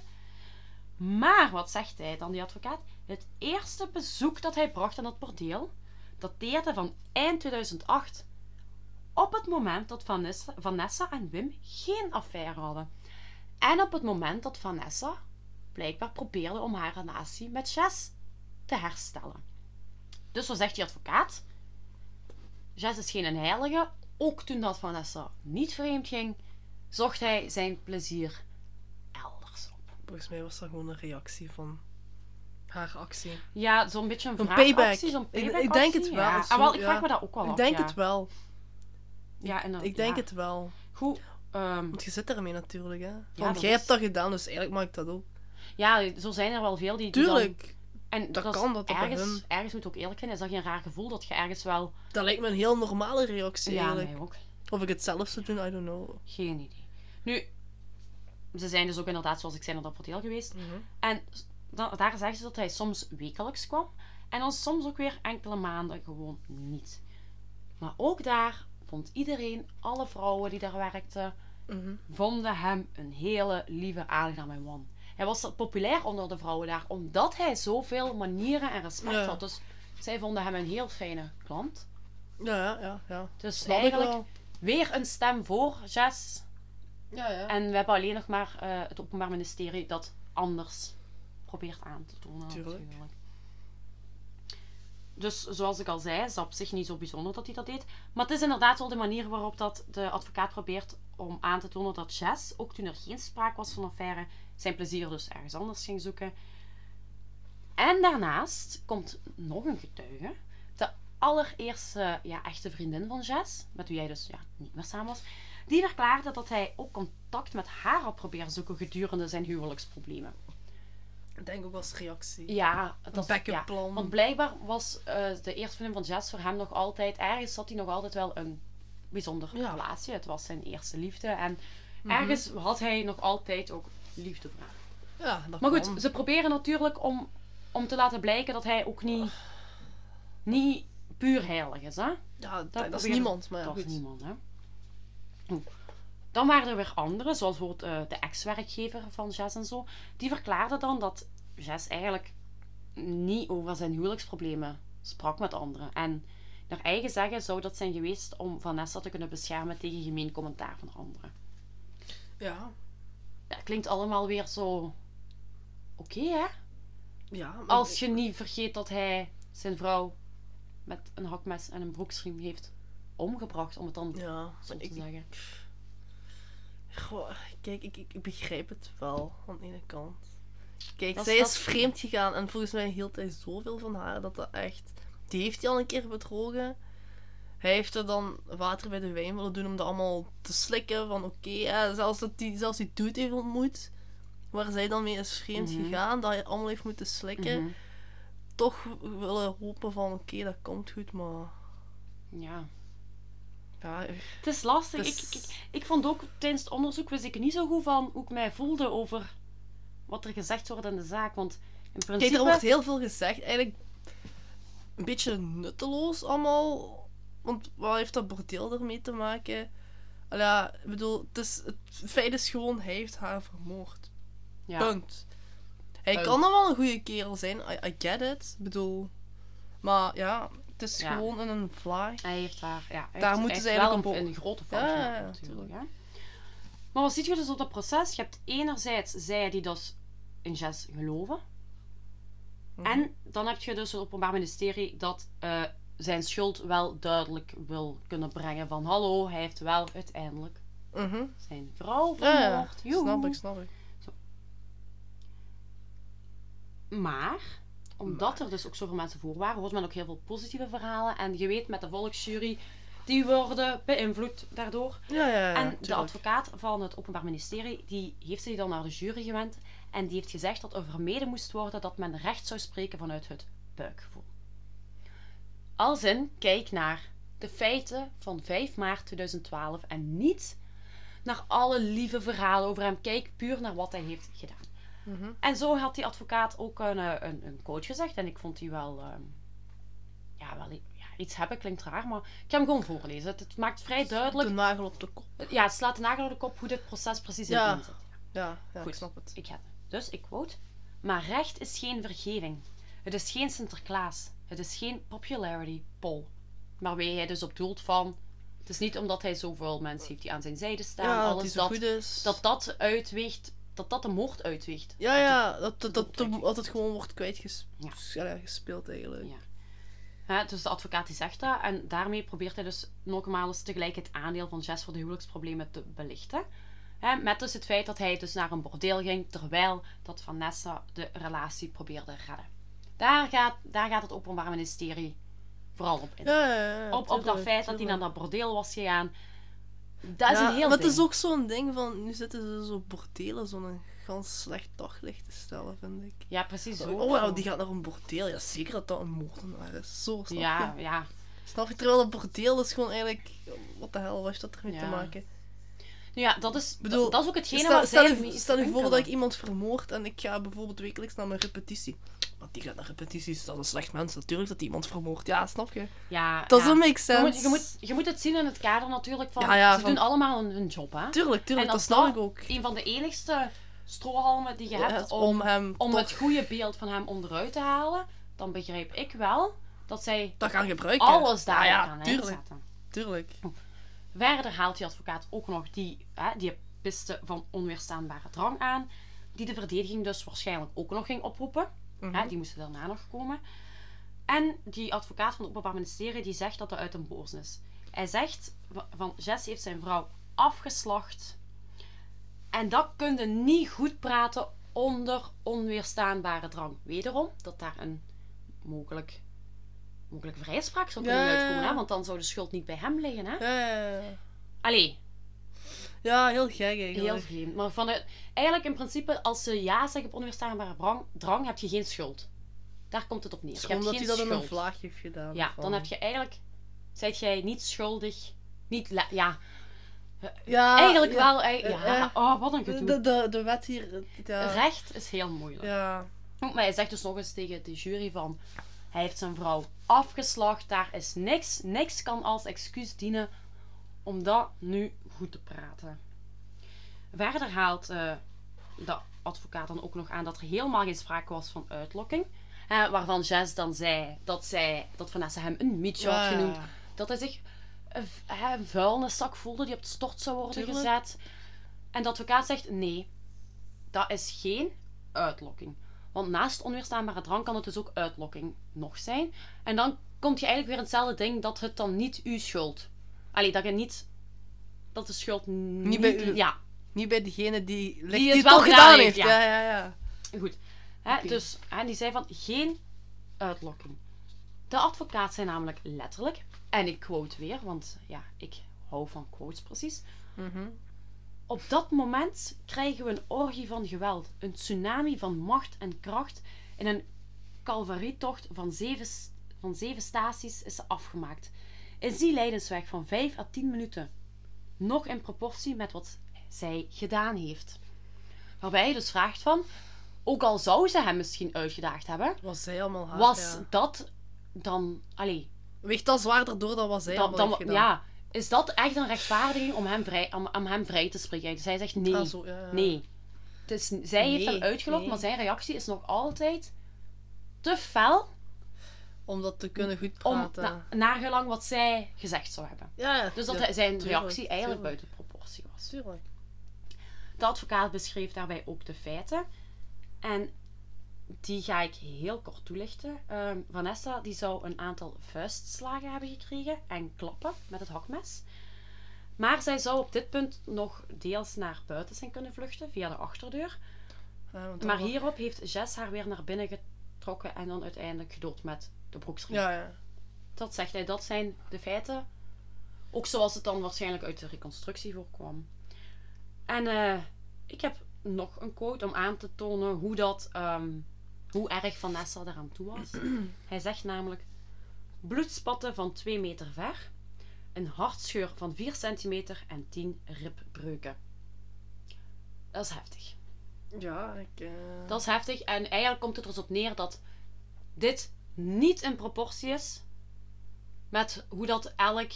[SPEAKER 1] Maar wat zegt hij dan, die advocaat? Het eerste bezoek dat hij bracht aan dat bordeel dateerde van eind 2008. Op het moment dat Vanessa, en Wim geen affaire hadden. En op het moment dat Vanessa blijkbaar probeerde om haar relatie met Jess te herstellen. Dus zo zegt die advocaat. Jess is geen heilige. Ook toen dat Vanessa niet vreemd ging, zocht hij zijn plezier.
[SPEAKER 2] Volgens mij was dat gewoon een reactie van haar actie.
[SPEAKER 1] Ja, zo'n beetje een
[SPEAKER 2] Een payback.
[SPEAKER 1] zo'n
[SPEAKER 2] Ik- ik denk het wel,
[SPEAKER 1] Ja.
[SPEAKER 2] zo,
[SPEAKER 1] Ah, wel, ik
[SPEAKER 2] ja.
[SPEAKER 1] vraag me dat ook wel
[SPEAKER 2] Ik
[SPEAKER 1] af,
[SPEAKER 2] denk
[SPEAKER 1] ja.
[SPEAKER 2] het wel.
[SPEAKER 1] Ja, en dan-
[SPEAKER 2] Ik denk het wel.
[SPEAKER 1] Goed, ehm,
[SPEAKER 2] Want je zit ermee natuurlijk, hè.
[SPEAKER 1] dat
[SPEAKER 2] Want jij
[SPEAKER 1] is-
[SPEAKER 2] hebt dat gedaan, dus eigenlijk ik dat ook.
[SPEAKER 1] ja, zo zijn er wel veel die... die dan-
[SPEAKER 2] Tuurlijk.
[SPEAKER 1] en
[SPEAKER 2] dat
[SPEAKER 1] is
[SPEAKER 2] kan, dat dat
[SPEAKER 1] ergens, ergens moet ook eerlijk zijn, is dat geen raar gevoel dat je ergens wel...
[SPEAKER 2] Dat lijkt me een heel normale reactie
[SPEAKER 1] Ja,
[SPEAKER 2] eigenlijk.
[SPEAKER 1] mij ook.
[SPEAKER 2] Of ik het zelf zou doen, I don't know.
[SPEAKER 1] Geen idee. Nu, ze zijn dus ook inderdaad, zoals ik zei, naar dat bordeel geweest.
[SPEAKER 2] Mhm.
[SPEAKER 1] En da- daar zeggen ze dat hij soms wekelijks kwam. En dan soms ook weer enkele maanden gewoon niet. Maar ook daar vond iedereen, alle vrouwen die daar werkten,
[SPEAKER 2] Mhm.
[SPEAKER 1] vonden hem een hele lieve, aangename man. Hij was populair onder de vrouwen daar, omdat hij zoveel manieren en respect
[SPEAKER 2] Ja.
[SPEAKER 1] had. Dus zij vonden hem een heel fijne klant.
[SPEAKER 2] Ja, ja, ja.
[SPEAKER 1] Dus
[SPEAKER 2] Snap
[SPEAKER 1] eigenlijk weer een stem voor Jess.
[SPEAKER 2] Ja, ja.
[SPEAKER 1] En we hebben alleen nog maar eh, het Openbaar Ministerie dat anders probeert aan te tonen.
[SPEAKER 2] Tuurlijk.
[SPEAKER 1] natuurlijk. Dus zoals ik al zei, is dat op zich niet zo bijzonder dat hij dat deed. Maar het is inderdaad wel de manier waarop dat de advocaat probeert om aan te tonen dat Jess, ook toen er geen sprake was van affaire, zijn plezier dus ergens anders ging zoeken. En daarnaast komt nog een getuige. De allereerste ja, echte vriendin van Jess, met wie hij dus ja, niet meer samen was. Die verklaarde dat hij ook contact met haar had proberen zoeken gedurende zijn huwelijksproblemen.
[SPEAKER 2] Ik denk ook als reactie.
[SPEAKER 1] Ja,
[SPEAKER 2] Een
[SPEAKER 1] dat
[SPEAKER 2] backup
[SPEAKER 1] ja,
[SPEAKER 2] plan.
[SPEAKER 1] Want blijkbaar was eh, de eerste vriendin van Jess voor hem nog altijd, ergens had hij nog altijd wel een bijzonder
[SPEAKER 2] Ja. Mhm.
[SPEAKER 1] relatie. Het was zijn eerste liefde en ergens had hij nog altijd ook liefde voor haar.
[SPEAKER 2] Ja, dat
[SPEAKER 1] Maar goed,
[SPEAKER 2] kan.
[SPEAKER 1] ze proberen natuurlijk om, om te laten blijken dat hij ook niet, niet puur heilig is. Hè?
[SPEAKER 2] Ja, dat, dat is niemand, maar ja,
[SPEAKER 1] Dat is
[SPEAKER 2] goed.
[SPEAKER 1] niemand, hè. Dan waren er weer anderen, zoals bijvoorbeeld eh, de ex-werkgever van Jess en zo. Die verklaarde dan dat Jess eigenlijk niet over zijn huwelijksproblemen sprak met anderen. En naar eigen zeggen zou dat zijn geweest om Vanessa te kunnen beschermen tegen gemeen commentaar van anderen.
[SPEAKER 2] Ja,
[SPEAKER 1] Ja, klinkt allemaal weer zo... Oké, hè?
[SPEAKER 2] ja. maar
[SPEAKER 1] Als je niet vergeet dat hij zijn vrouw met een hakmes en een broeksriem heeft omgebracht, om het dan
[SPEAKER 2] Ja,
[SPEAKER 1] zo te
[SPEAKER 2] ik,
[SPEAKER 1] zeggen.
[SPEAKER 2] goh, kijk, ik, ik, ik begrijp het wel, aan de ene kant. Kijk,
[SPEAKER 1] Dat
[SPEAKER 2] zij
[SPEAKER 1] is-
[SPEAKER 2] is
[SPEAKER 1] dat is-
[SPEAKER 2] vreemd gegaan en volgens mij hield hij zoveel van haar dat dat echt... Die heeft hij al een keer bedrogen. Hij heeft er dan water bij de wijn willen doen om dat allemaal te slikken. Van oké, ja, zelfs, dat die, zelfs die dude heeft ontmoet. Waar zij dan mee is vreemd
[SPEAKER 1] Mhm.
[SPEAKER 2] gegaan. Dat hij allemaal heeft moeten slikken.
[SPEAKER 1] Mhm.
[SPEAKER 2] Toch willen hopen van oké, dat komt goed, maar...
[SPEAKER 1] Ja.
[SPEAKER 2] Ja,
[SPEAKER 1] Het is lastig.
[SPEAKER 2] Het is-
[SPEAKER 1] Ik, ik, ik vond ook tijdens het onderzoek wist ik niet zo goed van hoe ik mij voelde over wat er gezegd wordt in de zaak. Want in
[SPEAKER 2] Kijk,
[SPEAKER 1] principe...
[SPEAKER 2] er wordt heel veel gezegd. Eigenlijk een beetje nutteloos allemaal. Want wat heeft dat bordeel ermee te maken? Ja, ik bedoel, het, is, het feit is gewoon, hij heeft haar vermoord.
[SPEAKER 1] ja.
[SPEAKER 2] Punt. Hij kan dan wel een goede kerel zijn, I, I get it. Ik bedoel, maar ja, het is
[SPEAKER 1] Ja.
[SPEAKER 2] gewoon een fly.
[SPEAKER 1] Hij heeft haar... Ja, hij
[SPEAKER 2] Daar moeten ze eigenlijk
[SPEAKER 1] wel een, een grote fout
[SPEAKER 2] Ja, ja,
[SPEAKER 1] natuurlijk. Hè? Maar wat zie je dus op dat proces? Je hebt enerzijds zij die dus in Jess geloven.
[SPEAKER 2] Mhm.
[SPEAKER 1] En dan heb je dus het Openbaar Ministerie dat eh, zijn schuld wel duidelijk wil kunnen brengen. Van hallo, hij heeft wel uiteindelijk
[SPEAKER 2] Mhm.
[SPEAKER 1] zijn vrouw
[SPEAKER 2] ja,
[SPEAKER 1] vermoord.
[SPEAKER 2] Snap ik, snap ik.
[SPEAKER 1] Maar, omdat er dus ook zoveel mensen voor waren, hoort men ook heel veel positieve verhalen. En je weet, met de volksjury, die worden beïnvloed daardoor.
[SPEAKER 2] Ja, ja, ja.
[SPEAKER 1] en de advocaat van het Openbaar Ministerie, die heeft zich dan naar de jury gewend. En die heeft gezegd dat er vermeden moest worden dat men recht zou spreken vanuit het buikgevoel. Als in, kijk naar de feiten van 5 maart 2012 en niet naar alle lieve verhalen over hem. Kijk puur naar wat hij heeft gedaan.
[SPEAKER 2] Mhm.
[SPEAKER 1] En zo had die advocaat ook een, eh, een, een coach gezegd. En ik vond die wel, ehm, ja, wel ja, iets hebben, klinkt raar, maar ik ga hem gewoon voorlezen. Het, het maakt vrij duidelijk,
[SPEAKER 2] De nagel op de kop.
[SPEAKER 1] ja, het slaat de nagel op de kop hoe dit proces precies in
[SPEAKER 2] Ja.
[SPEAKER 1] zit.
[SPEAKER 2] Ja, ja ik
[SPEAKER 1] Goed.
[SPEAKER 2] snap het.
[SPEAKER 1] Ik ga het. Dus ik quote. Maar recht is geen vergeving. Het is geen Sinterklaas. Het is geen popularity poll. Waarbij hij dus op doelt van... Het is niet omdat hij zoveel mensen heeft die aan zijn zijde staan.
[SPEAKER 2] Ja, dat
[SPEAKER 1] alles dat,
[SPEAKER 2] is.
[SPEAKER 1] dat dat uitweegt... Dat dat de moord uitweegt.
[SPEAKER 2] ja, ja, dat, dat, dat,
[SPEAKER 1] dat-
[SPEAKER 2] het gewoon wordt kwijtgespeeld eigenlijk.
[SPEAKER 1] Ja. Dus de advocaat die zegt dat. En daarmee probeert hij dus nogmaals tegelijk het aandeel van Jess voor de huwelijksproblemen te belichten. Met dus het feit dat hij dus naar een bordeel ging, terwijl dat Vanessa de relatie probeerde redden. Daar gaat, daar gaat het Openbaar Ministerie vooral op in.
[SPEAKER 2] Ja, ja, ja,
[SPEAKER 1] op, op dat feit dat hij naar dat bordeel was gegaan. Dat is
[SPEAKER 2] ja,
[SPEAKER 1] een heel
[SPEAKER 2] maar het is ook zo'n ding van, nu zitten ze zo bordelen zo'n gans slecht daglicht te stellen, vind ik.
[SPEAKER 1] Ja, precies zo.
[SPEAKER 2] Oh, ja, die gaat naar een bordeel. Ja, zeker dat dat een moordenaar is. Zo, snap
[SPEAKER 1] Ja,
[SPEAKER 2] je?
[SPEAKER 1] ja.
[SPEAKER 2] Snap je? Terwijl een bordeel is gewoon eigenlijk... Wat de hel, wat is dat ermee
[SPEAKER 1] Ja.
[SPEAKER 2] te maken?
[SPEAKER 1] Nou ja, dat is,
[SPEAKER 2] bedoel,
[SPEAKER 1] dat is ook hetgene
[SPEAKER 2] Stel,
[SPEAKER 1] waar
[SPEAKER 2] stel,
[SPEAKER 1] zij
[SPEAKER 2] je,
[SPEAKER 1] niet
[SPEAKER 2] stel je voor dat ik iemand vermoord en ik ga bijvoorbeeld wekelijks naar mijn repetitie. Want die gaat naar repetities, dat is een slecht mens. Natuurlijk dat die iemand vermoordt. Ja, snap je?
[SPEAKER 1] Ja,
[SPEAKER 2] Dat
[SPEAKER 1] ja.
[SPEAKER 2] doesn't make
[SPEAKER 1] Je
[SPEAKER 2] sense.
[SPEAKER 1] moet, je, moet, je moet het zien in het kader natuurlijk van...
[SPEAKER 2] Ja, ja,
[SPEAKER 1] ze
[SPEAKER 2] van-
[SPEAKER 1] doen allemaal hun, hun job, hè.
[SPEAKER 2] Tuurlijk,
[SPEAKER 1] En
[SPEAKER 2] tuurlijk, dat
[SPEAKER 1] als
[SPEAKER 2] snap
[SPEAKER 1] dat
[SPEAKER 2] ik ook.
[SPEAKER 1] Een van de enigste strohalmen die je
[SPEAKER 2] Ja,
[SPEAKER 1] hebt
[SPEAKER 2] om,
[SPEAKER 1] om,
[SPEAKER 2] hem
[SPEAKER 1] om
[SPEAKER 2] toch
[SPEAKER 1] het goede beeld van hem onderuit te halen, dan begrijp ik wel dat zij
[SPEAKER 2] dat gaan gebruiken.
[SPEAKER 1] alles daar
[SPEAKER 2] ja,
[SPEAKER 1] gaan
[SPEAKER 2] ja, tuurlijk, tuurlijk.
[SPEAKER 1] Verder haalt die advocaat ook nog die, hè, die piste van onweerstaanbare drang aan, die de verdediging dus waarschijnlijk ook nog ging oproepen.
[SPEAKER 2] Mhm.
[SPEAKER 1] Hè, die moesten daarna nog komen. En die advocaat van het Openbaar Ministerie die zegt dat dat uit een boos is. Hij zegt va- van Jess heeft zijn vrouw afgeslacht. En dat kun je niet goed praten onder onweerstaanbare drang. Wederom, dat daar een mogelijk, mogelijk vrijspraak zou kunnen
[SPEAKER 2] Ja,
[SPEAKER 1] uitkomen. Hè? Want dan zou de schuld niet bij hem liggen. Hè? Allee,
[SPEAKER 2] ja, heel gek
[SPEAKER 1] heel
[SPEAKER 2] eigenlijk.
[SPEAKER 1] vreemd. Maar vanuit, eigenlijk in principe, als ze ja zeggen op onweerstaanbare drang, drang heb je geen schuld. Daar komt het op neer.
[SPEAKER 2] Het
[SPEAKER 1] Je
[SPEAKER 2] is
[SPEAKER 1] hebt
[SPEAKER 2] gewoon dat
[SPEAKER 1] geen
[SPEAKER 2] hij dat in een vlaag heeft gedaan.
[SPEAKER 1] Ja,
[SPEAKER 2] van-
[SPEAKER 1] dan heb je eigenlijk... Zijt jij niet schuldig... Niet... la- Ja,
[SPEAKER 2] Ja,
[SPEAKER 1] eigenlijk
[SPEAKER 2] ja.
[SPEAKER 1] wel... Ja, oh, wat een gedoe.
[SPEAKER 2] De, de, de wet hier... Ja.
[SPEAKER 1] Recht is heel moeilijk.
[SPEAKER 2] Ja.
[SPEAKER 1] Maar hij zegt dus nog eens tegen de jury van... Hij heeft zijn vrouw afgeslacht. Daar is niks. Niks kan als excuus dienen om dat nu goed te praten. Verder haalt eh, de advocaat dan ook nog aan dat er helemaal geen sprake was van uitlokking. Waarvan Jess dan zei dat, zij, dat Vanessa hem een mietje had
[SPEAKER 2] Ja,
[SPEAKER 1] genoemd. Dat hij zich hè, een vuilniszak voelde die op de stort zou worden
[SPEAKER 2] Tuurlijk.
[SPEAKER 1] gezet. En de advocaat zegt nee, dat is geen uitlokking. Want naast onweerstaanbare drang kan het dus ook uitlokking nog zijn. En dan komt je eigenlijk weer in hetzelfde ding dat het dan niet uw schuld. Allee, dat je niet... Dat de schuld niet...
[SPEAKER 2] bij u.
[SPEAKER 1] Ja,
[SPEAKER 2] Niet bij degene die, die,
[SPEAKER 1] het
[SPEAKER 2] die het
[SPEAKER 1] wel gedaan
[SPEAKER 2] gedaan
[SPEAKER 1] heeft,
[SPEAKER 2] heeft.
[SPEAKER 1] ja.
[SPEAKER 2] Ja, ja, ja.
[SPEAKER 1] Goed. Hè. Dus hè, die zei van geen uitlokking. De advocaat zei namelijk letterlijk, en ik quote weer, want ja, ik hou van quotes precies.
[SPEAKER 2] Mhm.
[SPEAKER 1] Op dat moment krijgen we een orgie van geweld, een tsunami van macht en kracht en een calvarietocht van zeven, van zeven staties is ze afgemaakt. Is die lijdensweg van 5 à 10 minuten nog in proportie met wat zij gedaan heeft? Waarbij je dus vraagt van, ook al zou ze hem misschien uitgedaagd hebben,
[SPEAKER 2] Was zij allemaal haar,
[SPEAKER 1] was
[SPEAKER 2] ja.
[SPEAKER 1] dat dan, allee,
[SPEAKER 2] Weegt dat zwaarder door dan wat zij
[SPEAKER 1] dan,
[SPEAKER 2] allemaal
[SPEAKER 1] dan,
[SPEAKER 2] heeft gedaan?
[SPEAKER 1] ja, is dat echt een rechtvaardiging om hem vrij, om, om hem vrij te spreken? Dus hij zegt nee.
[SPEAKER 2] Ah, zo, ja, ja.
[SPEAKER 1] Nee. Het is, zij heeft hem uitgelokt,
[SPEAKER 2] nee.
[SPEAKER 1] maar zijn reactie is nog altijd te fel
[SPEAKER 2] Om dat te kunnen goed
[SPEAKER 1] om
[SPEAKER 2] praten.
[SPEAKER 1] na, naargelang wat zij gezegd zou hebben.
[SPEAKER 2] ja, ja.
[SPEAKER 1] Dus dat zijn
[SPEAKER 2] tuurlijk,
[SPEAKER 1] reactie eigenlijk
[SPEAKER 2] tuurlijk,
[SPEAKER 1] buiten proportie was.
[SPEAKER 2] Tuurlijk.
[SPEAKER 1] De advocaat beschreef daarbij ook de feiten. En die ga ik heel kort toelichten. Ehm, Vanessa die zou een aantal vuistslagen hebben gekregen en klappen met het hakmes. Maar zij zou op dit punt nog deels naar buiten zijn kunnen vluchten via de achterdeur.
[SPEAKER 2] Ja, want
[SPEAKER 1] Maar hierop heeft Jess haar weer naar binnen getrokken en dan uiteindelijk gedood met de broeksriem.
[SPEAKER 2] Ja, ja.
[SPEAKER 1] Dat zegt hij, dat zijn de feiten. Ook zoals het dan waarschijnlijk uit de reconstructie voorkwam. En eh, ik heb nog een quote om aan te tonen hoe dat, ehm, hoe erg Vanessa eraan toe was. (clears throat) hij zegt namelijk, bloedspatten van 2 meter ver, een hartscheur van 4 centimeter en 10 ribbreuken. Dat is heftig.
[SPEAKER 2] Ja, ik... eh,
[SPEAKER 1] Dat is heftig. En eigenlijk komt het er dus op neer dat dit niet in proportie is met hoe dat elk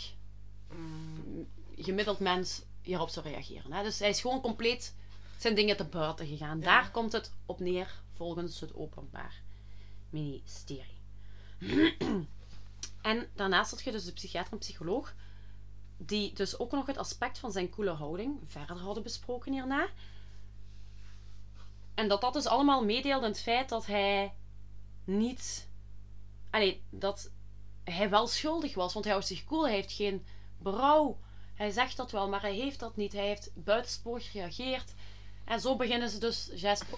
[SPEAKER 2] mm,
[SPEAKER 1] gemiddeld mens hierop zou reageren. Hè? Dus hij is gewoon compleet zijn dingen te buiten gegaan. Daar komt het op neer volgens het Openbaar Ministerie. en daarnaast had je dus de psychiater en psycholoog, die dus ook nog het aspect van zijn koele houding verder hadden besproken hierna. En dat dat dus allemaal meedeelde in het feit dat hij niet. Allee, dat hij wel schuldig was, want hij houdt zich koel, hij heeft geen berouw. Hij zegt dat wel, maar hij heeft dat niet. Hij heeft buitensporig gereageerd. En zo beginnen ze dus,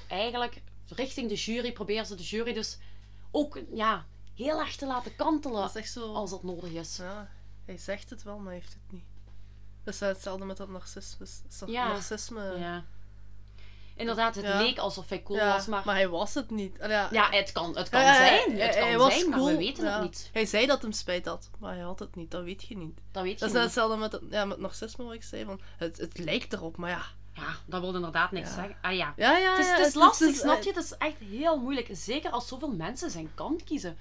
[SPEAKER 1] eigenlijk richting de jury, proberen ze de jury dus ook ja, heel erg te laten kantelen
[SPEAKER 2] Dat is echt zo...
[SPEAKER 1] als dat nodig is.
[SPEAKER 2] Ja, hij zegt het wel, maar hij heeft het niet. Dat is hetzelfde met dat narcisme. Is dat
[SPEAKER 1] Ja.
[SPEAKER 2] narcisme?
[SPEAKER 1] Ja. Inderdaad, het
[SPEAKER 2] Ja.
[SPEAKER 1] leek alsof hij cool
[SPEAKER 2] Ja,
[SPEAKER 1] was, maar...
[SPEAKER 2] hij was het niet. Ja,
[SPEAKER 1] Ja, het kan, het kan
[SPEAKER 2] hij-
[SPEAKER 1] zijn.
[SPEAKER 2] hij-
[SPEAKER 1] Het
[SPEAKER 2] hij
[SPEAKER 1] kan
[SPEAKER 2] was
[SPEAKER 1] zijn, maar we
[SPEAKER 2] cool,
[SPEAKER 1] weten het niet.
[SPEAKER 2] Hij zei dat hem spijt had, maar hij had het niet. Dat weet je niet.
[SPEAKER 1] Dat weet je
[SPEAKER 2] Dat is
[SPEAKER 1] niet.
[SPEAKER 2] hetzelfde met, het, ja, met narcisme wat ik zei. Van, het, het lijkt erop, maar ja.
[SPEAKER 1] Ja, dat wil inderdaad niks
[SPEAKER 2] Ja.
[SPEAKER 1] zeggen. Ah ja.
[SPEAKER 2] Ja, ja,
[SPEAKER 1] Het is, het is lastig,
[SPEAKER 2] het
[SPEAKER 1] snap je? Het is echt heel moeilijk. Zeker als zoveel mensen zijn kant kiezen.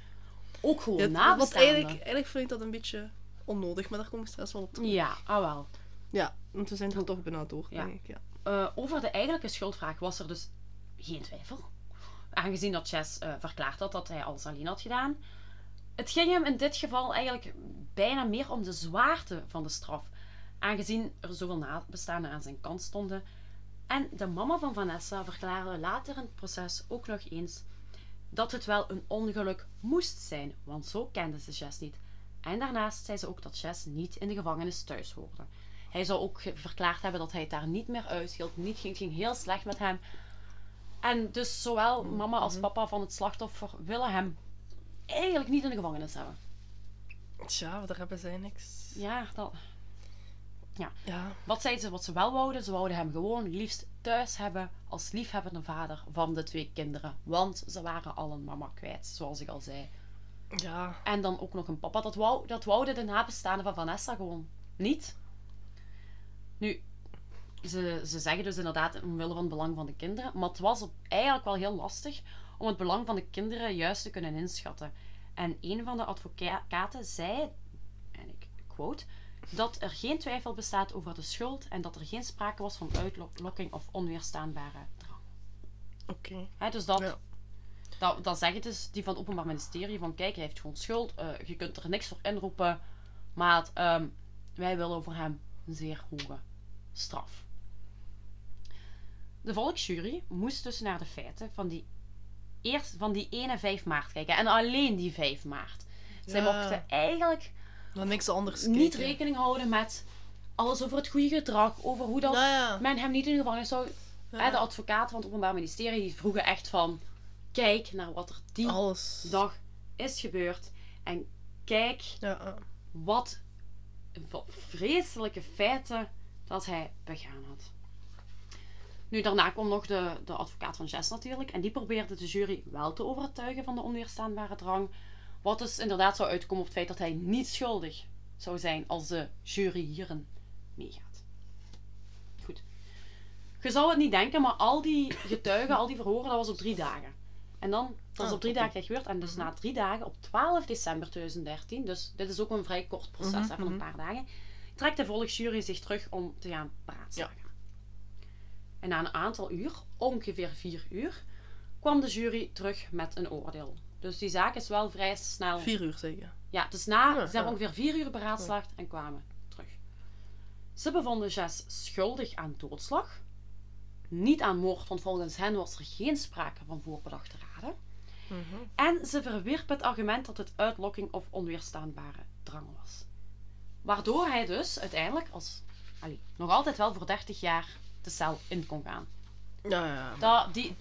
[SPEAKER 1] Ook gewoon
[SPEAKER 2] Ja, want
[SPEAKER 1] nabestaanden.
[SPEAKER 2] eigenlijk, eigenlijk vind ik dat een beetje onnodig, maar daar kom ik straks wel op terug.
[SPEAKER 1] Ja, ah wel.
[SPEAKER 2] Ja, want we zijn er toch bijna door, denk ik. Ja.
[SPEAKER 1] Eh, over de eigenlijke schuldvraag was er dus geen twijfel. Aangezien dat Chess eh, verklaard had dat hij alles alleen had gedaan. Het ging hem in dit geval eigenlijk bijna meer om de zwaarte van de straf. Aangezien er zoveel nabestaanden aan zijn kant stonden. En de mama van Vanessa verklaarde later in het proces ook nog eens dat het wel een ongeluk moest zijn, want zo kende ze Jess niet. En daarnaast zei ze ook dat Jess niet in de gevangenis thuis hoorde. Hij zou ook verklaard hebben dat hij het daar niet meer uithield. Niet, ging, ging heel slecht met hem. En dus zowel mama als papa van het slachtoffer willen hem eigenlijk niet in de gevangenis hebben.
[SPEAKER 2] Tja, daar hebben zij niks.
[SPEAKER 1] Ja, dat...
[SPEAKER 2] Ja.
[SPEAKER 1] Wat zeiden ze wat ze wel wouden? Ze wouden hem gewoon liefst thuis hebben als liefhebbende vader van de twee kinderen. Want ze waren al een mama kwijt, zoals ik al zei.
[SPEAKER 2] Ja.
[SPEAKER 1] En dan ook nog een papa. Dat, wou, dat wouden de nabestaanden van Vanessa gewoon niet. Nu, ze, ze zeggen dus inderdaad omwille van het belang van de kinderen. Maar het was op, eigenlijk wel heel lastig om het belang van de kinderen juist te kunnen inschatten. En een van de advocaten zei, en ik quote, dat er geen twijfel bestaat over de schuld en dat er geen sprake was van uitlokking of onweerstaanbare drang.
[SPEAKER 2] Oké.
[SPEAKER 1] Hè, dus dat,
[SPEAKER 2] Ja.
[SPEAKER 1] dat, dat zeggen dus die van het Openbaar Ministerie van kijk, hij heeft gewoon schuld, eh, je kunt er niks voor inroepen, maar ehm, wij willen voor hem een zeer hoge straf. De volksjury moest dus naar de feiten van die, eerst, van die ene 5 maart kijken en alleen die 5 maart. Zij
[SPEAKER 2] Ja.
[SPEAKER 1] mochten eigenlijk
[SPEAKER 2] Niks anders
[SPEAKER 1] niet rekening houden met alles over het goede gedrag, over hoe dat
[SPEAKER 2] Nou ja.
[SPEAKER 1] men hem niet in de gevangenis zou
[SPEAKER 2] Ja.
[SPEAKER 1] De advocaat van het Openbaar Ministerie die vroegen echt van... Kijk naar wat er die
[SPEAKER 2] Alles.
[SPEAKER 1] dag is gebeurd. En kijk
[SPEAKER 2] Ja,
[SPEAKER 1] wat voor vreselijke feiten dat hij begaan had. Nu, daarna kwam nog de, de advocaat van Jess natuurlijk. En die probeerde de jury wel te overtuigen van de onweerstaanbare drang. Wat dus inderdaad zou uitkomen op het feit dat hij niet schuldig zou zijn als de jury hierin meegaat. Goed. Je zou het niet denken, maar al die getuigen, al die verhoren, dat was op drie dagen. En dan, dat is
[SPEAKER 2] Ah,
[SPEAKER 1] op drie dagen gebeurd. En dus na drie dagen, op 12 december 2013, dus dit is ook een vrij kort proces,
[SPEAKER 2] Mhm,
[SPEAKER 1] hè, van een
[SPEAKER 2] mhm.
[SPEAKER 1] paar dagen, trekt de volksjury zich terug om te gaan beraadslagen. En na een aantal uur, ongeveer vier uur, kwam de jury terug met een oordeel. Dus die zaak is wel vrij snel.
[SPEAKER 2] Vier uur zeggen.
[SPEAKER 1] Ja, is na,
[SPEAKER 2] Ja,
[SPEAKER 1] ze hebben
[SPEAKER 2] ja.
[SPEAKER 1] ongeveer vier uur beraadslaagd en kwamen terug. Ze bevonden Jess schuldig aan doodslag. Niet aan moord, want volgens hen was er geen sprake van voorbedachte raden.
[SPEAKER 2] Mhm.
[SPEAKER 1] En ze verwierp het argument dat het uitlokking of onweerstaanbare drang was. Waardoor hij dus uiteindelijk als, allee, nog altijd wel voor 30 jaar de cel in kon gaan.
[SPEAKER 2] Ja, ja.
[SPEAKER 1] Dat, die,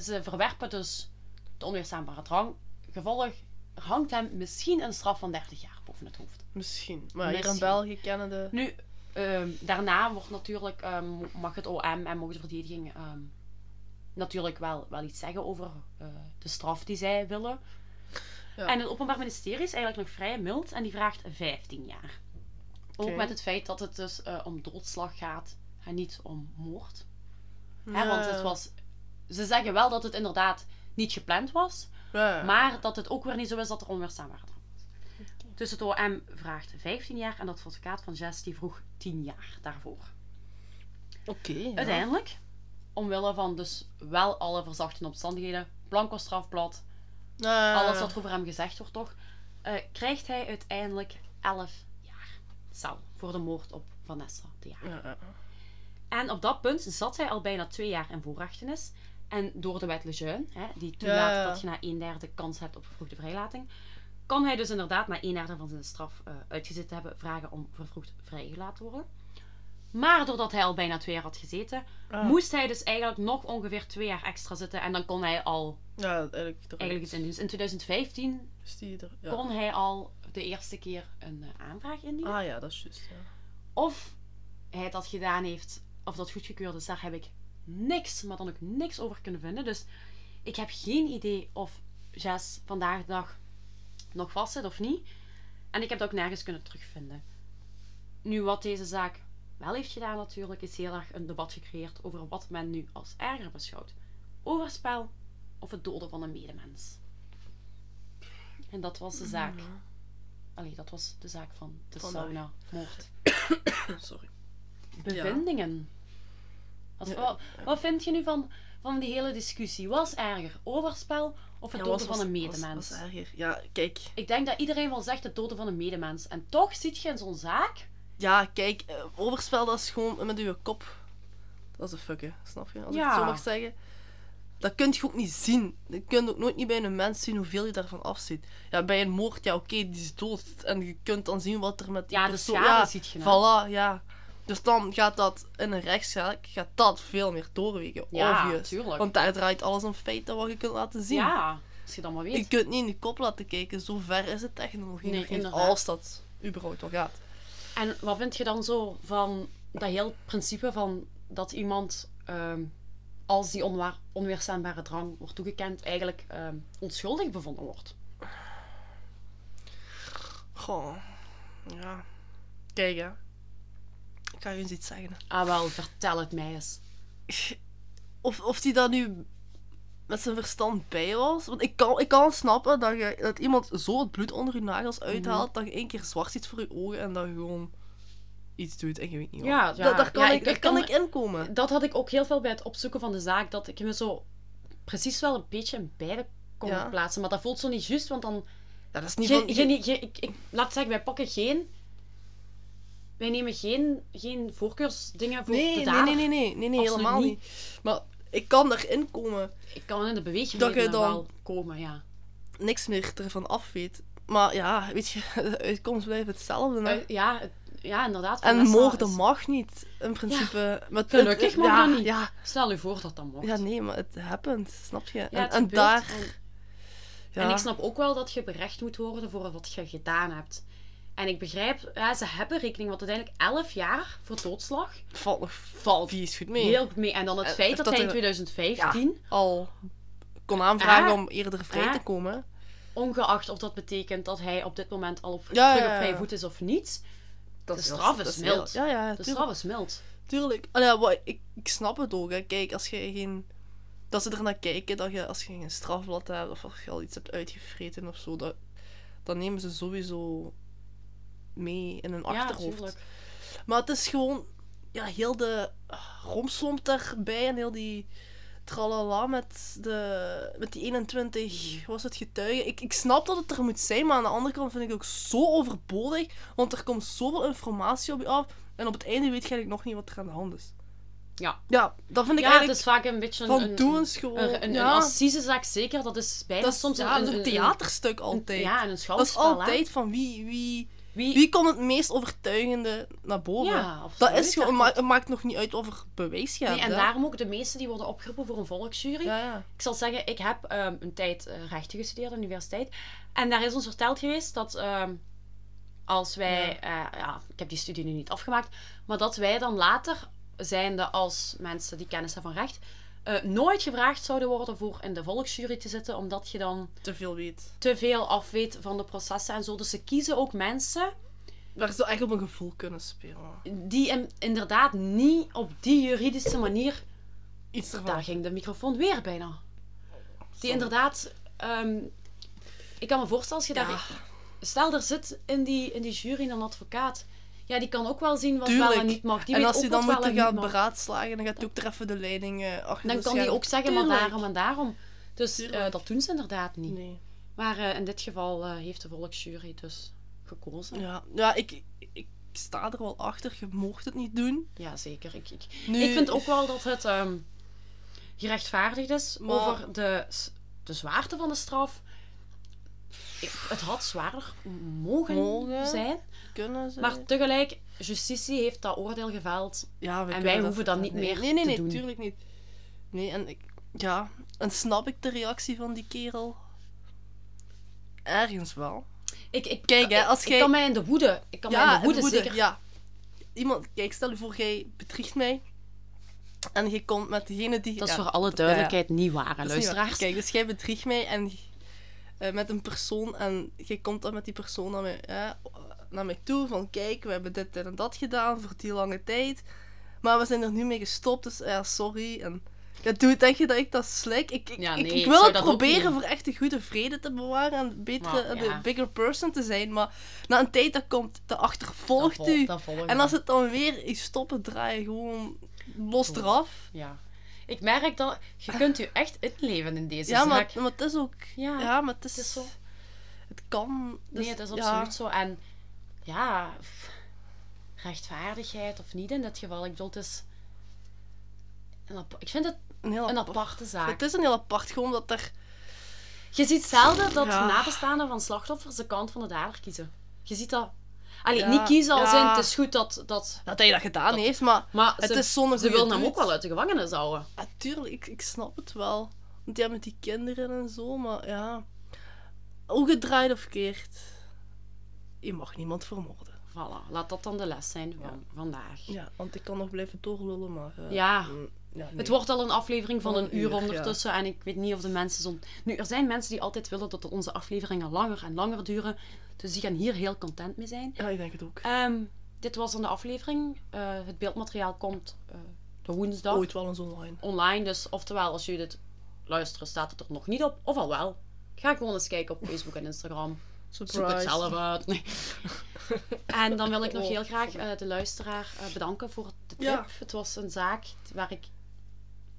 [SPEAKER 1] ze verwerpen dus de onweerstaanbare drang. Gevolg, hangt hem misschien een straf van 30 jaar boven het hoofd.
[SPEAKER 2] Misschien. Maar hier in
[SPEAKER 1] Misschien.
[SPEAKER 2] België kennen de...
[SPEAKER 1] Nu, ehm, daarna wordt natuurlijk, ehm, mag het OM en mogen de verdediging ehm, natuurlijk wel, wel iets zeggen over eh, de straf die zij willen.
[SPEAKER 2] Ja.
[SPEAKER 1] En het Openbaar Ministerie is eigenlijk nog vrij mild en die vraagt 15 jaar. Ook met het feit dat het dus eh, om doodslag gaat en niet om moord. Hè,
[SPEAKER 2] Ja.
[SPEAKER 1] want het was, ze zeggen wel dat het inderdaad niet gepland was,
[SPEAKER 2] Ja,
[SPEAKER 1] maar dat het ook weer niet zo is dat er onweerstaanbare drang was. Dus het OM vraagt 15 jaar en de advocaat van Jess die vroeg 10 jaar daarvoor.
[SPEAKER 2] Oké. ja.
[SPEAKER 1] Uiteindelijk, omwille van dus wel alle verzachtende omstandigheden, blanco strafblad, alles wat er over hem gezegd wordt toch, eh, krijgt hij uiteindelijk 11 jaar cel voor de moord op Vanessa de Jager.
[SPEAKER 2] Ja, ja.
[SPEAKER 1] En op dat punt zat hij al bijna twee jaar in voorrechtenis. En door de wet Lejeune, hè, die toelaat
[SPEAKER 2] Ja,
[SPEAKER 1] dat je na een derde kans hebt op vervroegde vrijlating, kan hij dus inderdaad na een derde van zijn straf eh uitgezeten hebben vragen om vervroegd vrijgelaten te worden. Maar doordat hij al bijna twee jaar had gezeten,
[SPEAKER 2] Ah.
[SPEAKER 1] moest hij dus eigenlijk nog ongeveer twee jaar extra zitten. En dan kon hij al
[SPEAKER 2] Ja, eigenlijk.
[SPEAKER 1] eigenlijk iets indienen. Dus in 2015
[SPEAKER 2] Is die er? Ja.
[SPEAKER 1] kon hij al de eerste keer een eh, aanvraag indienen.
[SPEAKER 2] Ah ja, dat is juist. Ja.
[SPEAKER 1] Of hij dat gedaan heeft, of dat goedgekeurd is, daar heb ik niks, maar dan ook niks over kunnen vinden. Dus ik heb geen idee of Jess vandaag de dag nog vast zit of niet. En ik heb dat ook nergens kunnen terugvinden. Nu, wat deze zaak wel heeft gedaan natuurlijk, is heel erg een debat gecreëerd over wat men nu als erger beschouwt. Overspel of het doden van een medemens. En dat was de zaak. Allee, dat was de zaak van de sauna-moord. (coughs)
[SPEAKER 2] Sorry.
[SPEAKER 1] bevindingen. Wat, wat vind je nu van, van die hele discussie? Was erger overspel of het
[SPEAKER 2] Ja,
[SPEAKER 1] doden
[SPEAKER 2] was-
[SPEAKER 1] van een medemens?
[SPEAKER 2] Was, was erger. Ja, kijk.
[SPEAKER 1] Ik denk dat iedereen wel zegt het doden van een medemens. En toch ziet je in zo'n zaak...
[SPEAKER 2] Ja, kijk. eh, overspel, dat is gewoon met uw kop. Dat is een fucken, snap je? Als ik het zo mag zeggen. Dat kun je ook niet zien. Je kunt ook nooit niet bij een mens zien hoeveel je daarvan afziet. Ja, bij een moord, ja oké, die is dood. En je kunt dan zien wat er met die
[SPEAKER 1] Ja, de
[SPEAKER 2] persoon...
[SPEAKER 1] schade
[SPEAKER 2] ja,
[SPEAKER 1] ziet je. hè.
[SPEAKER 2] Voilà, ja. Dus dan gaat dat in een rechtszaak gaat dat veel meer doorwegen.
[SPEAKER 1] Ja,
[SPEAKER 2] obvious.
[SPEAKER 1] tuurlijk.
[SPEAKER 2] Want daar draait alles om feiten wat je kunt laten zien.
[SPEAKER 1] Ja, als je dat maar weet.
[SPEAKER 2] Je kunt niet in je kop laten kijken, zo ver is de technologie
[SPEAKER 1] Nee,
[SPEAKER 2] nog niet, als dat überhaupt wel gaat.
[SPEAKER 1] En wat vind je dan zo van dat heel principe van dat iemand, ehm, als die onwaar, onweerstaanbare drang wordt toegekend, eigenlijk ehm, onschuldig bevonden wordt?
[SPEAKER 2] Goh, ja. Kijk hè. Ik ga je eens iets zeggen.
[SPEAKER 1] Ah wel, vertel het mij eens.
[SPEAKER 2] Of, of die daar nu met zijn verstand bij was. Want ik kan, ik kan snappen dat, je, dat iemand zo het bloed onder je nagels uithaalt, dat je één keer zwart ziet voor je ogen en dat je gewoon iets doet en je weet niet wat.
[SPEAKER 1] Ja, ja.
[SPEAKER 2] Da- daar kan,
[SPEAKER 1] Ja,
[SPEAKER 2] ik, daar kan
[SPEAKER 1] kan-
[SPEAKER 2] ik inkomen.
[SPEAKER 1] Dat had ik ook heel veel bij het opzoeken van de zaak, dat ik me zo precies wel een beetje in beide kon
[SPEAKER 2] Ja.
[SPEAKER 1] plaatsen. Maar dat voelt zo niet juist, want dan...
[SPEAKER 2] Dat is niet
[SPEAKER 1] Geen,
[SPEAKER 2] van...
[SPEAKER 1] geen, geen- ik, ik, laat zeggen, wij pakken geen... Wij nemen geen, geen voorkeursdingen voor
[SPEAKER 2] Nee,
[SPEAKER 1] de
[SPEAKER 2] nee, nee, nee, nee, nee, helemaal
[SPEAKER 1] niet.
[SPEAKER 2] niet. Maar ik kan erin komen.
[SPEAKER 1] Ik kan in de beweging
[SPEAKER 2] Dat je dan-
[SPEAKER 1] wel komen, ja.
[SPEAKER 2] Niks meer ervan af weet. Maar ja, weet je, (laughs) de uitkomst blijft hetzelfde. Hè?
[SPEAKER 1] Eh, ja, ja, inderdaad.
[SPEAKER 2] en moorden
[SPEAKER 1] is-
[SPEAKER 2] mag niet, in principe. Maar het-
[SPEAKER 1] Gelukkig mag
[SPEAKER 2] ja,
[SPEAKER 1] dat niet.
[SPEAKER 2] Ja,
[SPEAKER 1] Stel je voor dat dat mocht.
[SPEAKER 2] ja, nee, maar het happens, snap je?
[SPEAKER 1] Ja,
[SPEAKER 2] en
[SPEAKER 1] het
[SPEAKER 2] en
[SPEAKER 1] gebeurt.
[SPEAKER 2] daar...
[SPEAKER 1] En-
[SPEAKER 2] Ja,
[SPEAKER 1] En ik snap ook wel dat je berecht moet worden voor wat je gedaan hebt. En ik begrijp, ja, ze hebben rekening, want uiteindelijk 11 jaar voor doodslag
[SPEAKER 2] valt nog
[SPEAKER 1] valt
[SPEAKER 2] vies goed mee.
[SPEAKER 1] heel goed mee. En dan het
[SPEAKER 2] En-
[SPEAKER 1] feit dat,
[SPEAKER 2] dat
[SPEAKER 1] hij in
[SPEAKER 2] er-
[SPEAKER 1] 2015,
[SPEAKER 2] Al kon aanvragen
[SPEAKER 1] Ah.
[SPEAKER 2] om eerder vrij
[SPEAKER 1] Ah.
[SPEAKER 2] te komen.
[SPEAKER 1] ongeacht of dat betekent dat hij op dit moment al op, terug op vrije
[SPEAKER 2] ja.
[SPEAKER 1] voet is of niet,
[SPEAKER 2] Dat
[SPEAKER 1] De
[SPEAKER 2] is-
[SPEAKER 1] straf
[SPEAKER 2] dat
[SPEAKER 1] is
[SPEAKER 2] heel-
[SPEAKER 1] mild.
[SPEAKER 2] Ja, ja,
[SPEAKER 1] de
[SPEAKER 2] tuurlijk.
[SPEAKER 1] straf is mild.
[SPEAKER 2] Tuurlijk. Allee, ja, wat, ik, ik snap het ook. Hè. Kijk, als je geen... Dat ze er naar kijken, dat je, als je geen strafblad hebt, of als je al iets hebt uitgevreten of zo, dat, dan nemen ze sowieso mee in hun achterhoofd. maar het is gewoon... Ja, heel de ah, romslomp daarbij en heel die tralala met, de, met die 21 was het getuigen. Ik, ik snap dat het er moet zijn, maar aan de andere kant vind ik het ook zo overbodig, want er komt zoveel informatie op je af en op het einde weet je eigenlijk nog niet wat er aan de hand is.
[SPEAKER 1] Ja.
[SPEAKER 2] Ja, dat vind ik
[SPEAKER 1] Ja, het
[SPEAKER 2] eigenlijk
[SPEAKER 1] is vaak een beetje een,
[SPEAKER 2] van
[SPEAKER 1] een, een,
[SPEAKER 2] eens gewoon.
[SPEAKER 1] een, een,
[SPEAKER 2] ja,
[SPEAKER 1] assisezaak zeker. Dat is bijna
[SPEAKER 2] dat is
[SPEAKER 1] soms
[SPEAKER 2] ja,
[SPEAKER 1] een,
[SPEAKER 2] theaterstuk
[SPEAKER 1] een-
[SPEAKER 2] altijd.
[SPEAKER 1] ja, en een
[SPEAKER 2] dat is
[SPEAKER 1] schouwspel. hè.
[SPEAKER 2] altijd van wie, wie,
[SPEAKER 1] Wie,
[SPEAKER 2] wie kon het meest overtuigende naar boven.
[SPEAKER 1] ja,
[SPEAKER 2] dat is gewoon, ma- het maakt nog niet uit of er bewijs gaat.
[SPEAKER 1] Nee, en
[SPEAKER 2] hè.
[SPEAKER 1] daarom ook de meesten die worden opgeroepen voor een volksjury.
[SPEAKER 2] Ja, ja.
[SPEAKER 1] Ik zal zeggen, ik heb ehm, een tijd eh, rechten gestudeerd aan de universiteit. En daar is ons verteld geweest dat ehm, als wij... Ja. ja, ik heb die studie nu niet afgemaakt. Maar dat wij dan later, zijnde als mensen die kennis hebben van recht... eh, nooit gevraagd zouden worden voor in de volksjury te zitten. Omdat je dan
[SPEAKER 2] te veel weet.
[SPEAKER 1] te veel afweet van de processen en zo. Dus ze kiezen ook mensen
[SPEAKER 2] Waar ze echt op een gevoel kunnen spelen.
[SPEAKER 1] die in- inderdaad niet op die juridische manier
[SPEAKER 2] Iets ervan.
[SPEAKER 1] Daar ging de microfoon weer bijna. Die inderdaad... ehm, ik kan me voorstellen als je daar...
[SPEAKER 2] Ja.
[SPEAKER 1] Stel, er zit in die, in die jury een advocaat. Ja, die kan ook wel zien wat
[SPEAKER 2] Tuurlijk.
[SPEAKER 1] wel en niet mag. Die
[SPEAKER 2] en
[SPEAKER 1] weet
[SPEAKER 2] als je dan moet gaan beraadslagen, dan gaat hij ook er even de leiding eh achter
[SPEAKER 1] Dan kan die
[SPEAKER 2] schermen.
[SPEAKER 1] ook zeggen, maar
[SPEAKER 2] Tuurlijk.
[SPEAKER 1] daarom en daarom. Dus eh, dat doen ze inderdaad niet.
[SPEAKER 2] Nee.
[SPEAKER 1] Maar eh, in dit geval heeft de volksjury dus gekozen. Ja,
[SPEAKER 2] Ja, ja ik, ik sta er wel achter. Je mocht het niet doen.
[SPEAKER 1] zeker. Ik, ik,
[SPEAKER 2] Nu,
[SPEAKER 1] ik vind ook wel dat het ehm, gerechtvaardigd is
[SPEAKER 2] Maar-
[SPEAKER 1] over de, de zwaarte van de straf. Ik- Het had zwaarder mogen,
[SPEAKER 2] Mogen.
[SPEAKER 1] zijn.
[SPEAKER 2] Kunnen.
[SPEAKER 1] Maar tegelijk, justitie heeft dat oordeel geveld.
[SPEAKER 2] ja, we
[SPEAKER 1] en wij hoeven dat niet
[SPEAKER 2] nee,
[SPEAKER 1] meer
[SPEAKER 2] Nee, nee,
[SPEAKER 1] te
[SPEAKER 2] nee,
[SPEAKER 1] doen.
[SPEAKER 2] tuurlijk niet. Nee, en ik... Ja, en snap ik de reactie van die kerel? Ergens wel.
[SPEAKER 1] Ik, ik,
[SPEAKER 2] Kijk, hè,
[SPEAKER 1] ik-
[SPEAKER 2] als
[SPEAKER 1] ik
[SPEAKER 2] jij-
[SPEAKER 1] kan mij in de woede, ik kan mij in de woede,
[SPEAKER 2] woede,
[SPEAKER 1] zeker
[SPEAKER 2] Ja. Iemand, kijk, stel je voor, jij bedriegt mij. En je komt met degene die...
[SPEAKER 1] Dat is
[SPEAKER 2] ja,
[SPEAKER 1] voor alle duidelijkheid niet waar, hè,
[SPEAKER 2] dat is niet waar.
[SPEAKER 1] luisteraars.
[SPEAKER 2] Kijk, dus jij bedriegt mij en eh, met een persoon en je komt dan met die persoon naar mij, naar mij toe van kijk, we hebben dit, en dat gedaan voor die lange tijd. Maar we zijn er nu mee gestopt, dus ja, sorry. En ja, doe denk je dat ik dat slik? Ik, ik,
[SPEAKER 1] Ja,
[SPEAKER 2] ik-
[SPEAKER 1] nee,
[SPEAKER 2] ik,
[SPEAKER 1] ik
[SPEAKER 2] wil het proberen voor echt een goede vrede te bewaren en een betere,
[SPEAKER 1] Maar, ja.
[SPEAKER 2] een bigger person te zijn. Maar na een tijd dat komt, de achtervolgt
[SPEAKER 1] Dat vol-
[SPEAKER 2] u.
[SPEAKER 1] dat
[SPEAKER 2] En als het dan weer is stoppen draaien, gewoon los eraf.
[SPEAKER 1] Ja. Ik merk dat je kunt je echt inleven in deze
[SPEAKER 2] Ja, maar,
[SPEAKER 1] zaak.
[SPEAKER 2] maar het is ook...
[SPEAKER 1] Ja,
[SPEAKER 2] Ja, maar het is,
[SPEAKER 1] het is zo.
[SPEAKER 2] Het kan. dus
[SPEAKER 1] nee, het is
[SPEAKER 2] ja,
[SPEAKER 1] absoluut zo. En ja, rechtvaardigheid of niet in dit geval. Ik bedoel, het is... Een ik vind het
[SPEAKER 2] Een heel
[SPEAKER 1] een
[SPEAKER 2] apart-
[SPEAKER 1] aparte zaak.
[SPEAKER 2] Het is een heel apart, gewoon dat er...
[SPEAKER 1] Je ziet zelden dat
[SPEAKER 2] Ja.
[SPEAKER 1] nabestaanden van slachtoffers de kant van de dader kiezen. Je ziet dat... Allee,
[SPEAKER 2] Ja,
[SPEAKER 1] niet kiezen als
[SPEAKER 2] ja.
[SPEAKER 1] in, het is goed dat... dat
[SPEAKER 2] Dat hij dat gedaan
[SPEAKER 1] Dat-
[SPEAKER 2] heeft, maar
[SPEAKER 1] maar
[SPEAKER 2] het
[SPEAKER 1] ze,
[SPEAKER 2] is zonder
[SPEAKER 1] ze willen hem ook wel uit de gevangenis houden.
[SPEAKER 2] Natuurlijk, ik, ik snap het wel. Want die hebben met die kinderen en zo, maar ja... Hoe gedraaid of keert. Je mag niemand vermoorden.
[SPEAKER 1] Voilà, laat dat dan de les zijn van vandaag.
[SPEAKER 2] Ja, want ik kan nog blijven doorlullen, maar... eh,
[SPEAKER 1] Ja.
[SPEAKER 2] mm, ja nee.
[SPEAKER 1] Het wordt al een aflevering van
[SPEAKER 2] Van
[SPEAKER 1] een
[SPEAKER 2] een
[SPEAKER 1] uur
[SPEAKER 2] uur, ja.
[SPEAKER 1] ondertussen en ik weet niet of de mensen zo... Nu, er zijn mensen die altijd willen dat onze afleveringen langer en langer duren, dus die gaan hier heel content mee zijn.
[SPEAKER 2] Ja, ik denk het ook.
[SPEAKER 1] Ehm, dit was dan de aflevering. Eh, het beeldmateriaal komt eh, de woensdag
[SPEAKER 2] Ooit wel eens online.
[SPEAKER 1] online, dus oftewel als jullie dit luisteren staat het er nog niet op, of al wel. Ga gewoon eens kijken op Facebook en Instagram. Zoek het zelf uit. Nee. (laughs) En dan wil ik nog heel graag eh, de luisteraar eh, bedanken voor de tip.
[SPEAKER 2] Ja.
[SPEAKER 1] Het was een zaak waar ik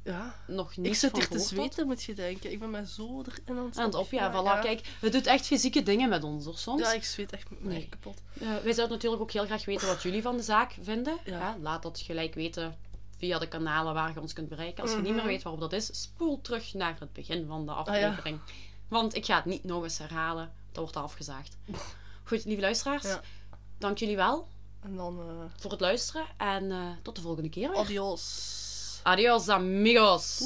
[SPEAKER 2] Ja.
[SPEAKER 1] nog niet
[SPEAKER 2] Ik zit hier te zweten, moet je denken. Ik ben mij zo erin aan het
[SPEAKER 1] het op, ja, voilà. Kijk, het doet echt fysieke dingen met ons, hoor, soms.
[SPEAKER 2] Ja, ik zweet echt mij
[SPEAKER 1] Nee.
[SPEAKER 2] kapot.
[SPEAKER 1] Eh, wij zouden natuurlijk ook heel graag weten wat jullie van de zaak vinden. Laat dat gelijk weten via de kanalen waar je ons kunt bereiken. Als je niet meer
[SPEAKER 2] Mhm. Ah,
[SPEAKER 1] weet waarop dat is, spoel terug naar het begin van de
[SPEAKER 2] ja.
[SPEAKER 1] aflevering. Want ik ga het niet nog eens herhalen. Dat wordt afgezaagd. Goed, lieve luisteraars.
[SPEAKER 2] Ja.
[SPEAKER 1] Dank jullie wel
[SPEAKER 2] En dan... eh
[SPEAKER 1] voor het luisteren. En eh, tot de volgende keer weer.
[SPEAKER 2] adios.
[SPEAKER 1] Adios, amigos.